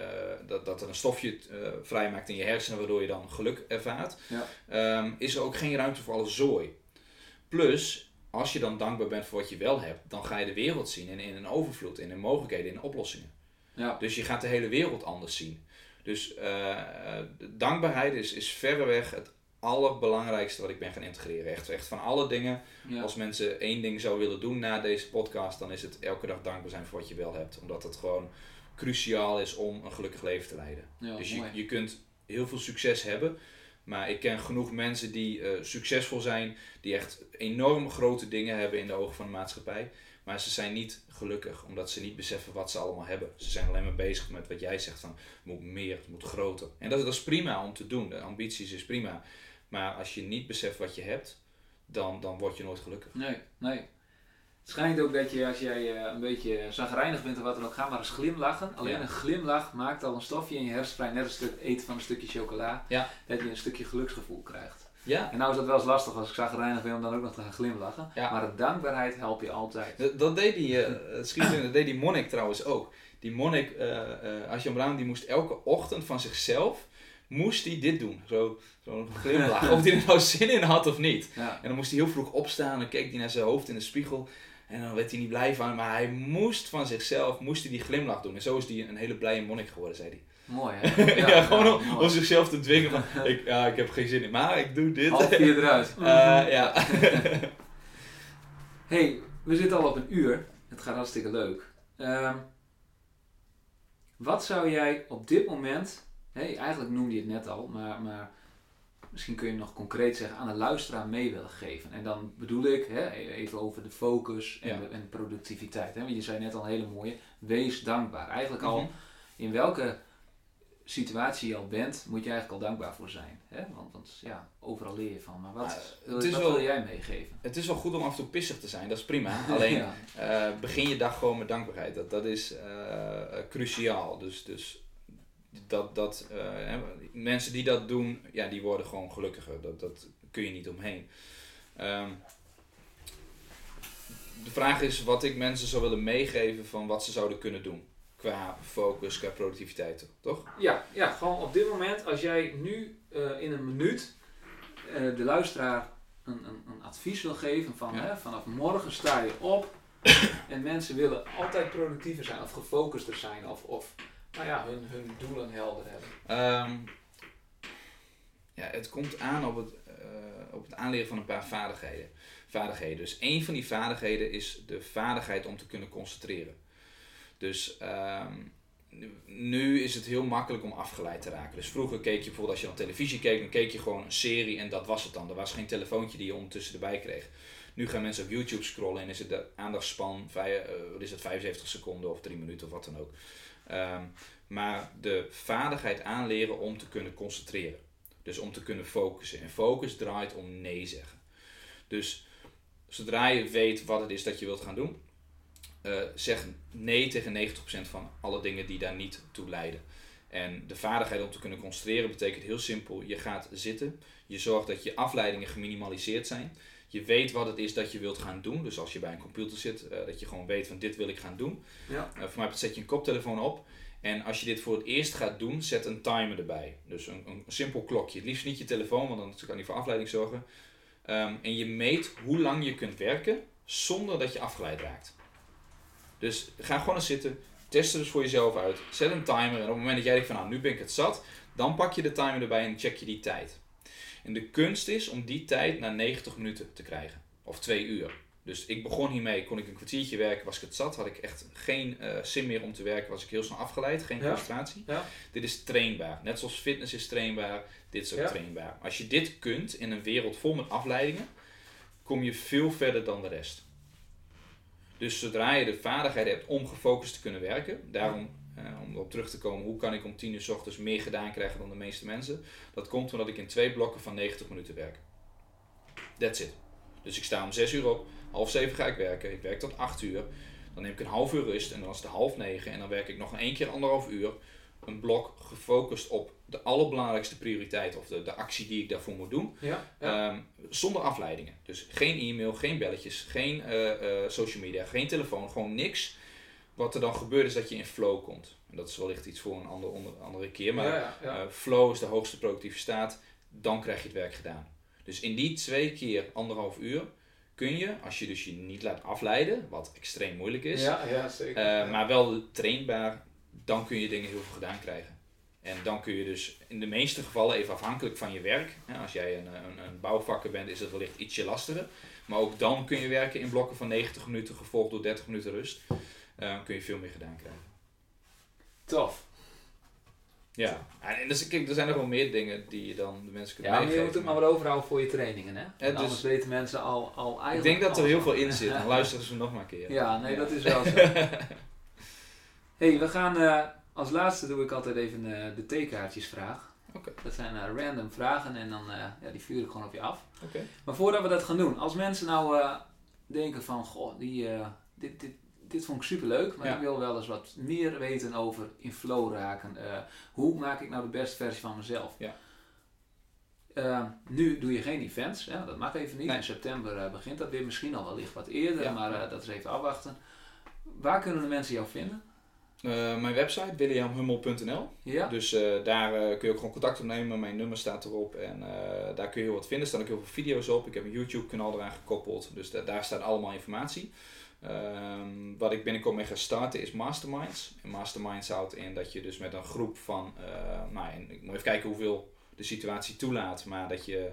dat, dat er een stofje eh, vrijmaakt in je hersenen, waardoor je dan geluk ervaart, Ja. ehm, is er ook geen ruimte voor alle zooi. Plus, als je dan dankbaar bent voor wat je wel hebt, dan ga je de wereld zien in, in een overvloed, in mogelijkheden, in oplossingen. Ja. Dus je gaat de hele wereld anders zien. Dus eh, eh, dankbaarheid is, is verreweg het allerbelangrijkste wat ik ben gaan integreren. Echt, echt van alle dingen. Ja. Als mensen één ding zouden willen doen na deze podcast, dan is het elke dag dankbaar zijn voor wat je wel hebt. Omdat het gewoon cruciaal is om een gelukkig leven te leiden. Ja, dus je, mooi. je kunt heel veel succes hebben. Maar ik ken genoeg mensen die eh, succesvol zijn, die echt enorm grote dingen hebben in de ogen van de maatschappij. Maar ze zijn niet gelukkig, omdat ze niet beseffen wat ze allemaal hebben. Ze zijn alleen maar bezig met wat jij zegt van, het moet meer, het moet groter. En dat, dat is prima om te doen, de ambities is prima. Maar als je niet beseft wat je hebt, dan, dan word je nooit gelukkig. Nee, nee. Het schijnt ook dat je als jij eh, een beetje zagrijnig bent of wat dan ook, ga maar eens glimlachen. Alleen Ja. een glimlach maakt al een stofje in je hersenen vrij, net als het eten van een stukje chocola, Ja. dat je een stukje geluksgevoel krijgt. Ja, En nou is dat wel eens lastig als ik zagrijnig ben om dan ook nog te gaan glimlachen. Ja. Maar de dankbaarheid helpt je altijd. dat, dat deed die, in, dat deed die monnik trouwens ook. Die monnik, Asjan Brown, die moest elke ochtend van zichzelf, moest hij dit doen. Zo, zo'n glimlach. of hij er nou zin in had of niet. Ja. En dan moest hij heel vroeg opstaan en dan keek hij naar zijn hoofd in de spiegel. En dan werd hij niet blij van, maar hij moest van zichzelf, moest hij die glimlach doen. En zo is hij een hele blije monnik geworden, zei hij. Mooi hè? [laughs] Ja, gewoon om, zichzelf te dwingen van, [laughs] ik, ja, ik heb geen zin in, maar ik doe dit. Half vier eruit. [laughs] Eh, ja. hey, we zitten al op een uur. Het gaat hartstikke leuk. Ehm, wat zou jij op dit moment, hey, eigenlijk noemde je het net al, maar, maar misschien kun je nog concreet zeggen, aan de luisteraar mee willen geven? En dan bedoel ik hè, even over de focus en, Ja. de, en productiviteit. Hè? Want je zei net al een hele mooie, wees dankbaar. Eigenlijk al Mhm. in welke situatie je al bent, moet je eigenlijk al dankbaar voor zijn. Hè? Want, want ja, overal leer je van. Maar wat, wil, het is wat wel- wil jij meegeven? Het is wel goed om af en toe pissig te zijn, dat is prima. [laughs] Alleen Ja. eh, begin je dag gewoon met dankbaarheid. Dat, dat is eh, eh, cruciaal. Dus, dus dat, dat, eh, mensen die dat doen, ja, die worden gewoon gelukkiger. Dat, dat kun je niet omheen. Ehm, de vraag is wat ik mensen zou willen meegeven van wat ze zouden kunnen doen. Qua focus, qua productiviteit, toch? Ja, ja, gewoon op dit moment, als jij nu eh, in een minuut eh, de luisteraar een, een, een advies wil geven van Ja. hè, vanaf morgen sta je op [coughs] en mensen willen altijd productiever zijn of gefocuster zijn of, of nou ja, hun, hun doelen helder hebben. Ehm, ja, het komt aan op het, eh, op het aanleren van een paar vaardigheden. vaardigheden. Dus één van die vaardigheden is de vaardigheid om te kunnen concentreren. Dus ehm, nu- is het heel makkelijk om afgeleid te raken. Dus vroeger keek je bijvoorbeeld als je naar televisie keek, dan keek je gewoon een serie en dat was het dan. Er was geen telefoontje die je ondertussen erbij kreeg. Nu gaan mensen op YouTube scrollen en is het de aandachtspan wat is het, 75 seconden of 3 minuten of wat dan ook. Ehm, maar de vaardigheid aanleren om te kunnen concentreren. Dus om te kunnen focussen. En focus draait om nee zeggen. Dus zodra je weet wat het is dat je wilt gaan doen, eh, zeg nee tegen 90% van alle dingen die daar niet toe leiden. En de vaardigheid om te kunnen concentreren betekent heel simpel: je gaat zitten, je zorgt dat je afleidingen geminimaliseerd zijn. Je weet wat het is dat je wilt gaan doen. Dus als je bij een computer zit, eh, dat je gewoon weet van dit wil ik gaan doen. Ja. Eh, voor mij zet je een koptelefoon op. En als je dit voor het eerst gaat doen, zet een timer erbij. Dus een, een simpel klokje. Het liefst niet je telefoon, want dan kan die voor afleiding zorgen. Ehm, en je meet hoe lang je kunt werken zonder dat je afgeleid raakt. Dus ga gewoon eens zitten. Test het dus voor jezelf uit. Zet een timer. En op het moment dat jij denkt van nou, nu ben ik het zat. Dan pak je de timer erbij en check je die tijd. En de kunst is om die tijd naar 90 minuten te krijgen. Of 2 uur. Dus ik begon hiermee, kon ik een kwartiertje werken, was ik het zat, had ik echt geen eh, zin meer om te werken, was ik heel snel afgeleid, geen Ja. frustratie. Ja. Dit is trainbaar. Net zoals fitness is trainbaar, dit is ook Ja. trainbaar. Als je dit kunt in een wereld vol met afleidingen, kom je veel verder dan de rest. Dus zodra je de vaardigheid hebt om gefocust te kunnen werken, daarom eh, om op terug te komen, hoe kan ik om 10 uur s ochtends meer gedaan krijgen dan de meeste mensen? Dat komt omdat ik in twee blokken van 90 minuten werk. That's it. Dus ik sta om 6 uur op, half 7 ga ik werken, ik werk tot 8 uur. Dan neem ik een half uur rust en dan is het half 9 en dan werk ik nog een keer anderhalf uur. Een blok gefocust op de allerbelangrijkste prioriteit of de, de actie die ik daarvoor moet doen. Ja. ja. Ehm, zonder afleidingen. Dus geen e-mail, geen belletjes, geen eh, eh, social media, geen telefoon, gewoon niks. Wat er dan gebeurt is dat je in flow komt. En dat is wellicht iets voor een ander, onder, andere keer. Maar ja, eh, flow is de hoogste productieve staat. Dan krijg je het werk gedaan. Dus in die twee keer anderhalf uur kun je, als je dus je niet laat afleiden, wat extreem moeilijk is, ja, ja, zeker. maar wel trainbaar, dan kun je dingen heel veel gedaan krijgen. En dan kun je dus in de meeste gevallen, even afhankelijk van je werk, hè, als jij een, een, een bouwvakker bent, is het wellicht ietsje lastiger. Maar ook dan kun je werken in blokken van 90 minuten, gevolgd door 30 minuten rust. Eh, kun je veel meer gedaan krijgen. Tof. Ja, en dus, kijk, er zijn nog wel meer dingen die je dan de mensen kunt Ja, maar je meegeven. moet het maar wel overhouden voor je trainingen, hè? Want dus- anders weten mensen al, al eigenlijk ik denk dat er heel veel in zit. Dan [laughs] luisteren ze nog maar een keer. Ja, nee, Ja. dat is wel zo. [laughs] hey, we gaan eh, als laatste doe ik altijd even eh, de theekaartjesvraag. Oké. Dat zijn eh, random vragen en dan ja, die vuur ik gewoon op je af. Oké. Maar voordat we dat gaan doen, als mensen nou denken van, goh, die, dit, dit, dit vond ik superleuk, maar Ja. ik wil wel eens wat meer weten over in flow raken. Hoe maak ik nou de beste versie van mezelf? Ja. Eh, nu doe je geen events, hè? dat mag even niet. Nee. In september begint dat weer, misschien al wellicht wat eerder, Ja. maar dat is even afwachten. Waar kunnen de mensen jou vinden? Eh, mijn website, williamhummel.nl. Ja? Dus eh, daar eh, kun je ook gewoon contact opnemen. Mijn nummer staat erop. En daar kun je heel wat vinden. Er staan ook heel veel video's op. Ik heb een YouTube kanaal eraan gekoppeld. Dus da- daar staat allemaal informatie. Ehm, wat ik binnenkort mee ga starten is Masterminds. En Masterminds houdt in dat je dus met een groep van... nou, en ik moet even kijken hoeveel de situatie toelaat. Maar dat je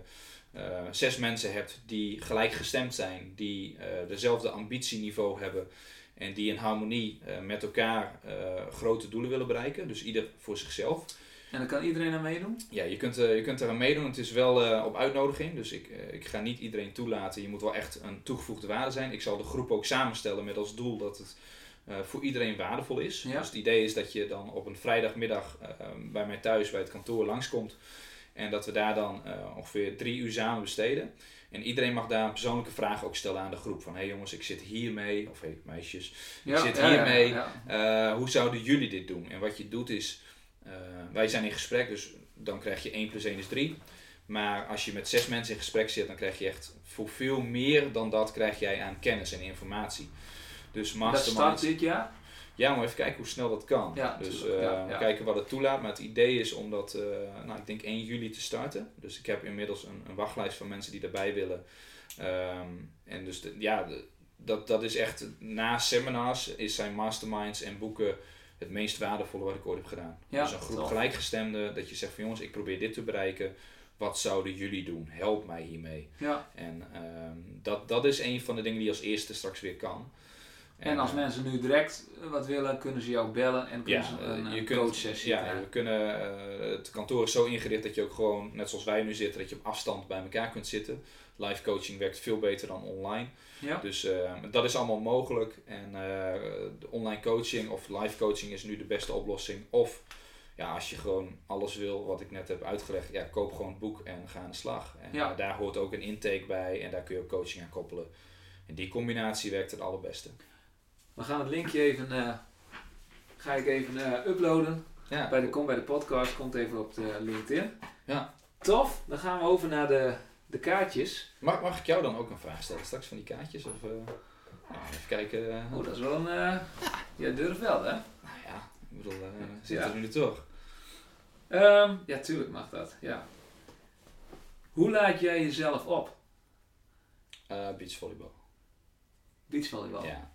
zes mensen hebt die gelijkgestemd zijn. Die dezelfde ambitieniveau hebben. En die in harmonie eh, met elkaar eh, grote doelen willen bereiken. Dus ieder voor zichzelf. En dan kan iedereen aan meedoen? Ja, je kunt, eh, je kunt eraan meedoen. Het is wel op uitnodiging. Dus ik, ik ga niet iedereen toelaten. Je moet wel echt een toegevoegde waarde zijn. Ik zal de groep ook samenstellen met als doel dat het voor iedereen waardevol is. Ja. Dus het idee is dat je dan op een vrijdagmiddag bij mij thuis, bij het kantoor langskomt. En dat we daar dan ongeveer drie uur samen besteden. En iedereen mag daar een persoonlijke vraag ook stellen aan de groep. Van hé hey jongens, ik zit hiermee. Of hé hey, meisjes, Ja, zit ja, hiermee. ja. eh, hoe zouden jullie dit doen? En wat je doet is, eh, wij zijn in gesprek, dus dan krijg je 1 plus 1 is 3. Maar als je met zes mensen in gesprek zit, dan krijg je echt voor veel meer dan dat krijg jij aan kennis en informatie. Dus Dat start dit jaar? Ja, maar even kijken hoe snel dat kan. Ja, dus eh, ja, kijken wat het toelaat. Maar het idee is om dat, eh, nou, ik denk 1 juli te starten. Dus ik heb inmiddels een, een wachtlijst van mensen die daarbij willen. Ehm, en dus de- ja, de- dat, dat is echt, na seminars is zijn masterminds en boeken het meest waardevolle wat ik ooit heb gedaan. Ja, dus een groep tof. gelijkgestemden, dat je zegt van jongens, ik probeer dit te bereiken. Wat zouden jullie doen? Help mij hiermee. Ja. En ehm, dat, dat is een van de dingen die als eerste straks weer kan. En als eh, mensen nu direct wat willen, kunnen ze jou bellen en kunnen ja, ze eh, een, je een kunt, coachsessie ja, krijgen. we kunnen, eh, het kantoor is zo ingericht dat je ook gewoon, net zoals wij nu zitten, dat je op afstand bij elkaar kunt zitten. Live coaching werkt veel beter dan online. Ja. Dus eh, dat is allemaal mogelijk. En eh, de online coaching of live coaching is nu de beste oplossing. Of ja, als je gewoon alles wil wat ik net heb uitgelegd, ja, koop gewoon het boek en ga aan de slag. En Ja. eh, daar hoort ook een intake bij en daar kun je ook coaching aan koppelen. En die combinatie werkt het allerbeste. We gaan het linkje even, eh, ga ik even eh, uploaden. Ja, Bij de, kom bij de podcast, komt even op de LinkedIn. Ja. Tof, dan gaan we over naar de, de kaartjes. Mag, mag ik jou dan ook een vraag stellen straks van die kaartjes? Of, eh, nou, even kijken. Oh, dat is wel een... jij durft wel, hè? Nou ja, ik bedoel, eh zit Ja. nu toch? Ehm, ja, tuurlijk mag dat, ja. Hoe laat jij jezelf op? Beachvolleybal. Beachvolleybal. Ja,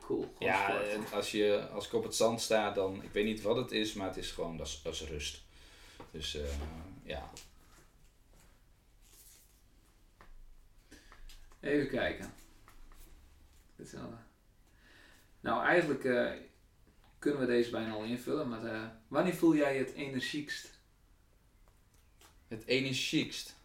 Cool. ja sport. als, je, als ik op het zand sta, dan, ik weet niet wat het is, maar het is gewoon, dat is, dat is rust. Dus eh, ja, Even kijken. Dit wel, eh, nou, eigenlijk eh, kunnen we deze bijna al invullen, maar wanneer voel jij je het energiekst? Het energiekst.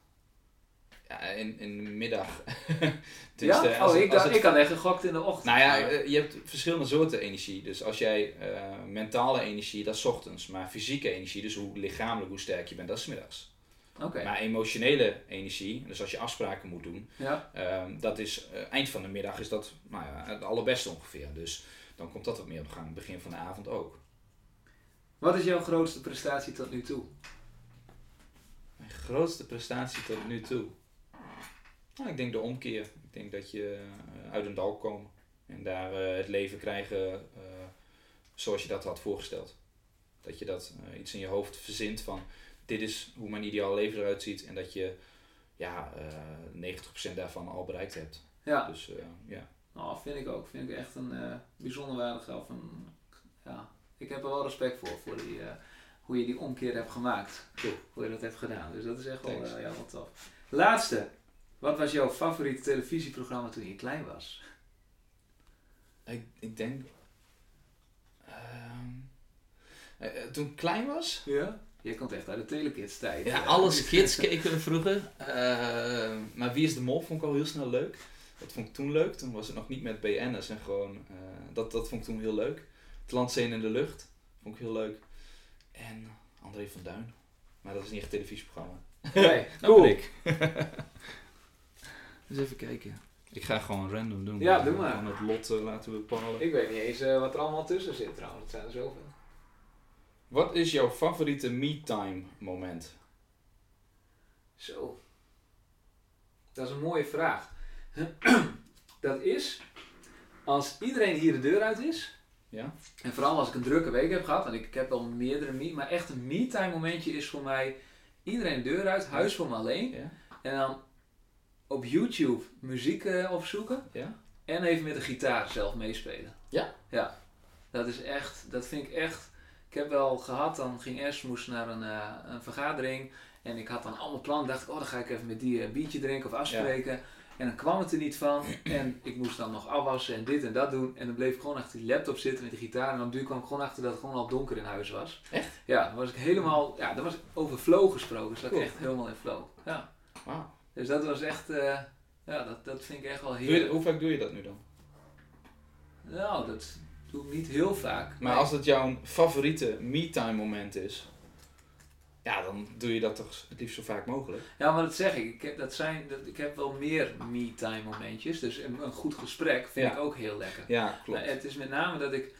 Ja, in, in de middag. [laughs] ja? Tenminste, als oh, ik, als het- ik had echt gegokt in de ochtend. Nou ja, eh, je hebt verschillende soorten energie. Dus als jij eh, mentale energie, dat is 's ochtends. Maar fysieke energie, dus hoe lichamelijk, hoe sterk je bent, dat is 's middags. Oké, Maar emotionele energie, dus als je afspraken moet doen, ja. ehm, dat is eh, eind van de middag is dat nou ja, het allerbeste ongeveer. Dus dan komt dat wat meer op gang. Begin van de avond ook. Wat is jouw grootste prestatie tot nu toe? Mijn grootste prestatie tot nu toe. Nou, ik denk de omkeer. Ik denk dat je eh, uit een dal komt en daar eh, het leven krijgen eh, zoals je dat had voorgesteld. Dat je dat iets in je hoofd verzint van dit is hoe mijn ideaal leven eruit ziet en dat je ja, eh 90% daarvan al bereikt hebt. Ja, Dus ja. nou, vind ik ook. Vind ik echt een eh, bijzonder waardige of een, ja, ik heb er wel respect voor, voor die, hoe je die omkeer hebt gemaakt. Cool. Hoe je dat hebt gedaan. Dus dat is echt wel, ja, wel tof. Laatste. Wat was jouw favoriete televisieprogramma toen je klein was? Ik, ik denk. ehm, eh, eh, toen ik klein was, Ja? Je komt echt uit de Telekids tijd. Ja, alles [laughs] kids keken we vroeger. Eh, maar Wie is de Mol vond ik al heel snel leuk. Dat vond ik toen leuk. Toen was het nog niet met BN'ers en gewoon... eh, dat, dat vond ik toen heel leuk. Het Landzeen in de Lucht vond ik heel leuk. En André van Duin. Maar dat is niet echt een televisieprogramma. Nee, Nou [laughs] cool. ik. [laughs] Eens even kijken. Ik ga gewoon random doen. Ja, doe maar. Gewoon het lot eh, laten bepalen. Ik weet niet eens eh, wat er allemaal tussen zit trouwens. Het zijn er zoveel. Wat is jouw favoriete me-time moment? Zo. Dat is een mooie vraag. [clears throat] Dat is als iedereen hier de deur uit is. Ja? En vooral als ik een drukke week heb gehad. En ik, ik heb wel meerdere me Maar echt een me-time momentje is voor mij iedereen de deur uit. Huis voor me alleen. Ja? En dan op YouTube muziek eh, opzoeken. Ja? En even met de gitaar zelf meespelen. Ja? Ja. Dat is echt, dat vind ik echt. Ik heb wel gehad, dan ging Erasmus naar een, eh, een vergadering. En ik had dan allemaal plannen. Dacht ik, oh dan ga ik even met die een biertje drinken of afspreken. En dan kwam het er niet van. En ik moest dan nog afwassen en dit en dat doen. En dan bleef ik gewoon achter die laptop zitten met de gitaar. En op duur kwam ik gewoon achter dat het gewoon al donker in huis was. Echt? Ja, dan was ik helemaal, ja, dat was over flow gesproken. Dus dat ik Cool. echt helemaal in flow. Ja. Wauw. Dus dat was echt, eh, ja, dat, dat vind ik echt wel heerlijk. Hoe vaak doe je dat nu dan? Nou, dat doe ik niet heel vaak. Maar als het jouw favoriete me-time moment is, ja, dan doe je dat toch het liefst zo vaak mogelijk. Ja, maar dat zeg ik. Ik heb, dat zijn, dat, ik heb wel meer me-time momentjes. Dus een, een goed gesprek vind Ja. ik ook heel lekker. Ja, klopt. Maar het is met name dat ik...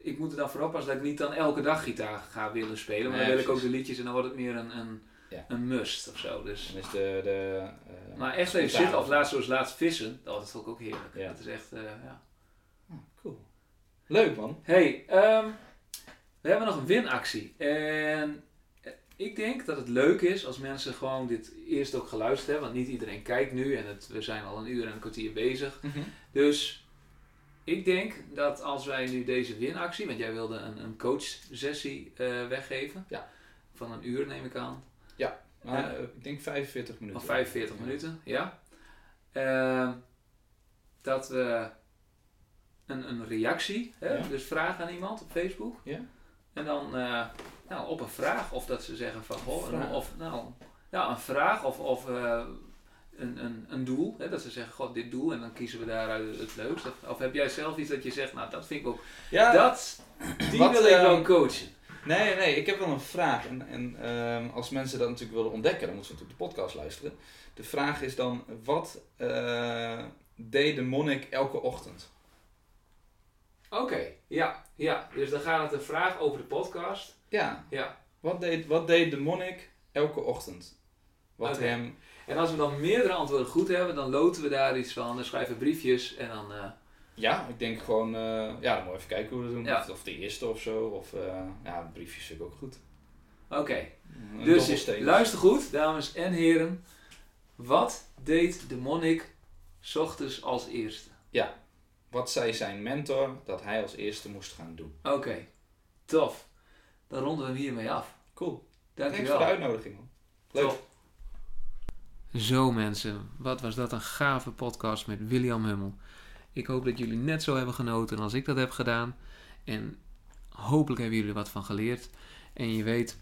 Ik moet er dan voor oppassen dat ik niet dan elke dag gitaar ga willen spelen. Maar Nee, dan wil ik ook de liedjes en dan wordt het meer een, een, Ja. een must of zo. Dus. Is de, de, eh, Maar echt even zitten, of laatst zoals laatst vissen. Dat vond ik ook heerlijk. Ja. Dat is echt, eh, ja. Ah, cool. Leuk man. hey, ehm, we hebben nog een winactie. En eh, ik denk dat het leuk is als mensen gewoon dit eerst ook geluisterd hebben. Want niet iedereen kijkt nu en het, we zijn al een uur en een kwartier bezig. Dus ik denk dat als wij nu deze winactie, want jij wilde een, een coachsessie weggeven. Ja. Van een uur neem ik aan. Maar, Ja. eh, ik denk 45 minuten. Of 45 minuten, ja. Ehm, dat we een, een reactie, hè, Ja. dus vragen aan iemand op Facebook. Ja. En dan eh, nou, op een vraag, of dat ze zeggen van, goh, een- of nou, ja, een vraag of, of eh, een, een, een doel. Hè, dat ze zeggen, god, dit doel, en dan kiezen we daaruit het leukste. Of, heb jij zelf iets dat je zegt, nou, dat vind ik ook, Ja, dat, die wat, wil ik wel ehm, coachen. Nee, nee, ik heb wel een vraag. En, en ehm, als mensen dat natuurlijk willen ontdekken, dan moeten ze natuurlijk de podcast luisteren. De vraag is dan, wat eh, deed de monnik elke ochtend? Oké, ja, ja. Dus dan gaat het een vraag over de podcast. Ja, Ja. wat deed, wat deed de monnik elke ochtend? Wat hem... En als we dan meerdere antwoorden goed hebben, dan loten we daar iets van. Dan schrijven we briefjes en dan. eh, Ja, ik denk gewoon, eh, ja, dan moet even kijken hoe we dat doen. Ja. Of, de eerste of zo. Of eh, ja, briefjes vind ik ook goed. Oké, dus luister goed, dames en heren. Wat deed de monnik 's ochtends als eerste? Wat zei zijn mentor dat hij als eerste moest gaan doen? Oké, tof. Dan ronden we hem hiermee af. Cool. Thanks Dankjewel. voor de uitnodiging. Man. Leuk. Zo mensen, wat was dat een gave podcast met William Hummel. Ik hoop dat jullie net zo hebben genoten als ik dat heb gedaan. En hopelijk hebben jullie er wat van geleerd. En je weet,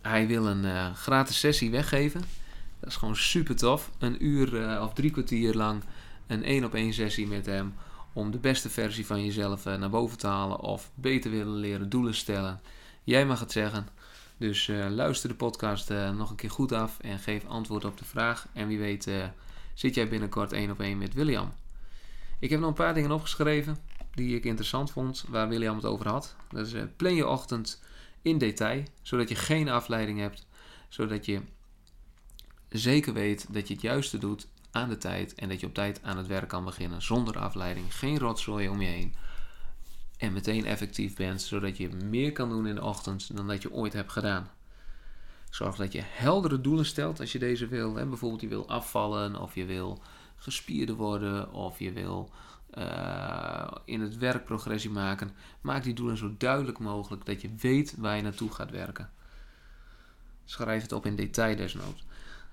hij wil een eh, gratis sessie weggeven. Dat is gewoon super tof. Een uur eh, of drie kwartier lang een één op één sessie met hem. Om de beste versie van jezelf eh, naar boven te halen. Of beter willen leren doelen stellen. Jij mag het zeggen. Dus luister de podcast nog een keer goed af. En geef antwoord op de vraag. En wie weet zit jij binnenkort één op één met William. Ik heb nog een paar dingen opgeschreven. Die ik interessant vond. Waar William het over had. Dat is eh, plan je ochtend in detail. Zodat je geen afleiding hebt. Zodat je zeker weet dat je het juiste doet aan de tijd en dat je op tijd aan het werk kan beginnen zonder afleiding, geen rotzooi om je heen en meteen effectief bent, zodat je meer kan doen in de ochtend dan dat je ooit hebt gedaan. Zorg dat je heldere doelen stelt als je deze wil. Hè. Bijvoorbeeld je wil afvallen of je wil gespierder worden of je wil eh, in het werk progressie maken. Maak die doelen zo duidelijk mogelijk dat je weet waar je naartoe gaat werken. Schrijf het op in detail desnoods.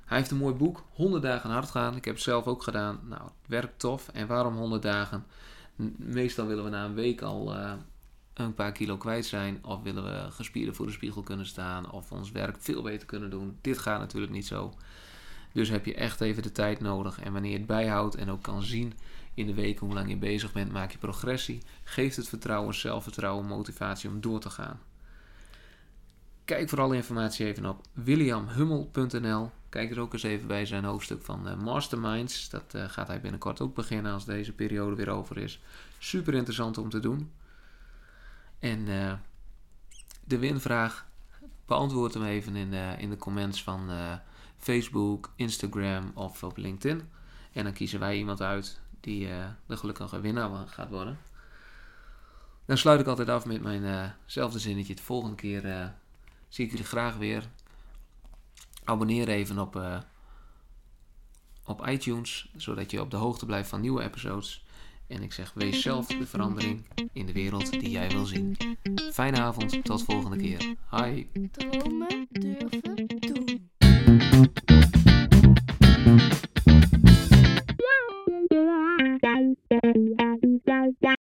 Hij heeft een mooi boek, 100 dagen hard gaan. Ik heb het zelf ook gedaan. Nou, het werkt tof. En waarom 100 dagen? Meestal willen we na een week al eh, een paar kilo kwijt zijn. Of willen we gespierder voor de spiegel kunnen staan. Of ons werk veel beter kunnen doen. Dit gaat natuurlijk niet zo. Dus heb je echt even de tijd nodig. En wanneer je het bijhoudt en ook kan zien in de week hoe lang je bezig bent, maak je progressie. Geeft het vertrouwen, zelfvertrouwen, motivatie om door te gaan. Kijk voor alle informatie even op williamhummel.nl. Kijk er ook eens even bij zijn hoofdstuk van eh, Masterminds. Dat eh, gaat hij binnenkort ook beginnen als deze periode weer over is. Super interessant om te doen. En eh, de winvraag, beantwoord hem even in de, in de comments van Facebook, Instagram of op LinkedIn. En dan kiezen wij iemand uit die eh, de gelukkige winnaar gaat worden. Dan sluit ik altijd af met mijnzelfde zinnetje. De volgende keer eh, zie ik jullie graag weer. Abonneer even op, eh, op iTunes, zodat je op de hoogte blijft van nieuwe episodes. En ik zeg, wees zelf de verandering in de wereld die jij wil zien. Fijne avond, tot volgende keer. Hi. Durven thank you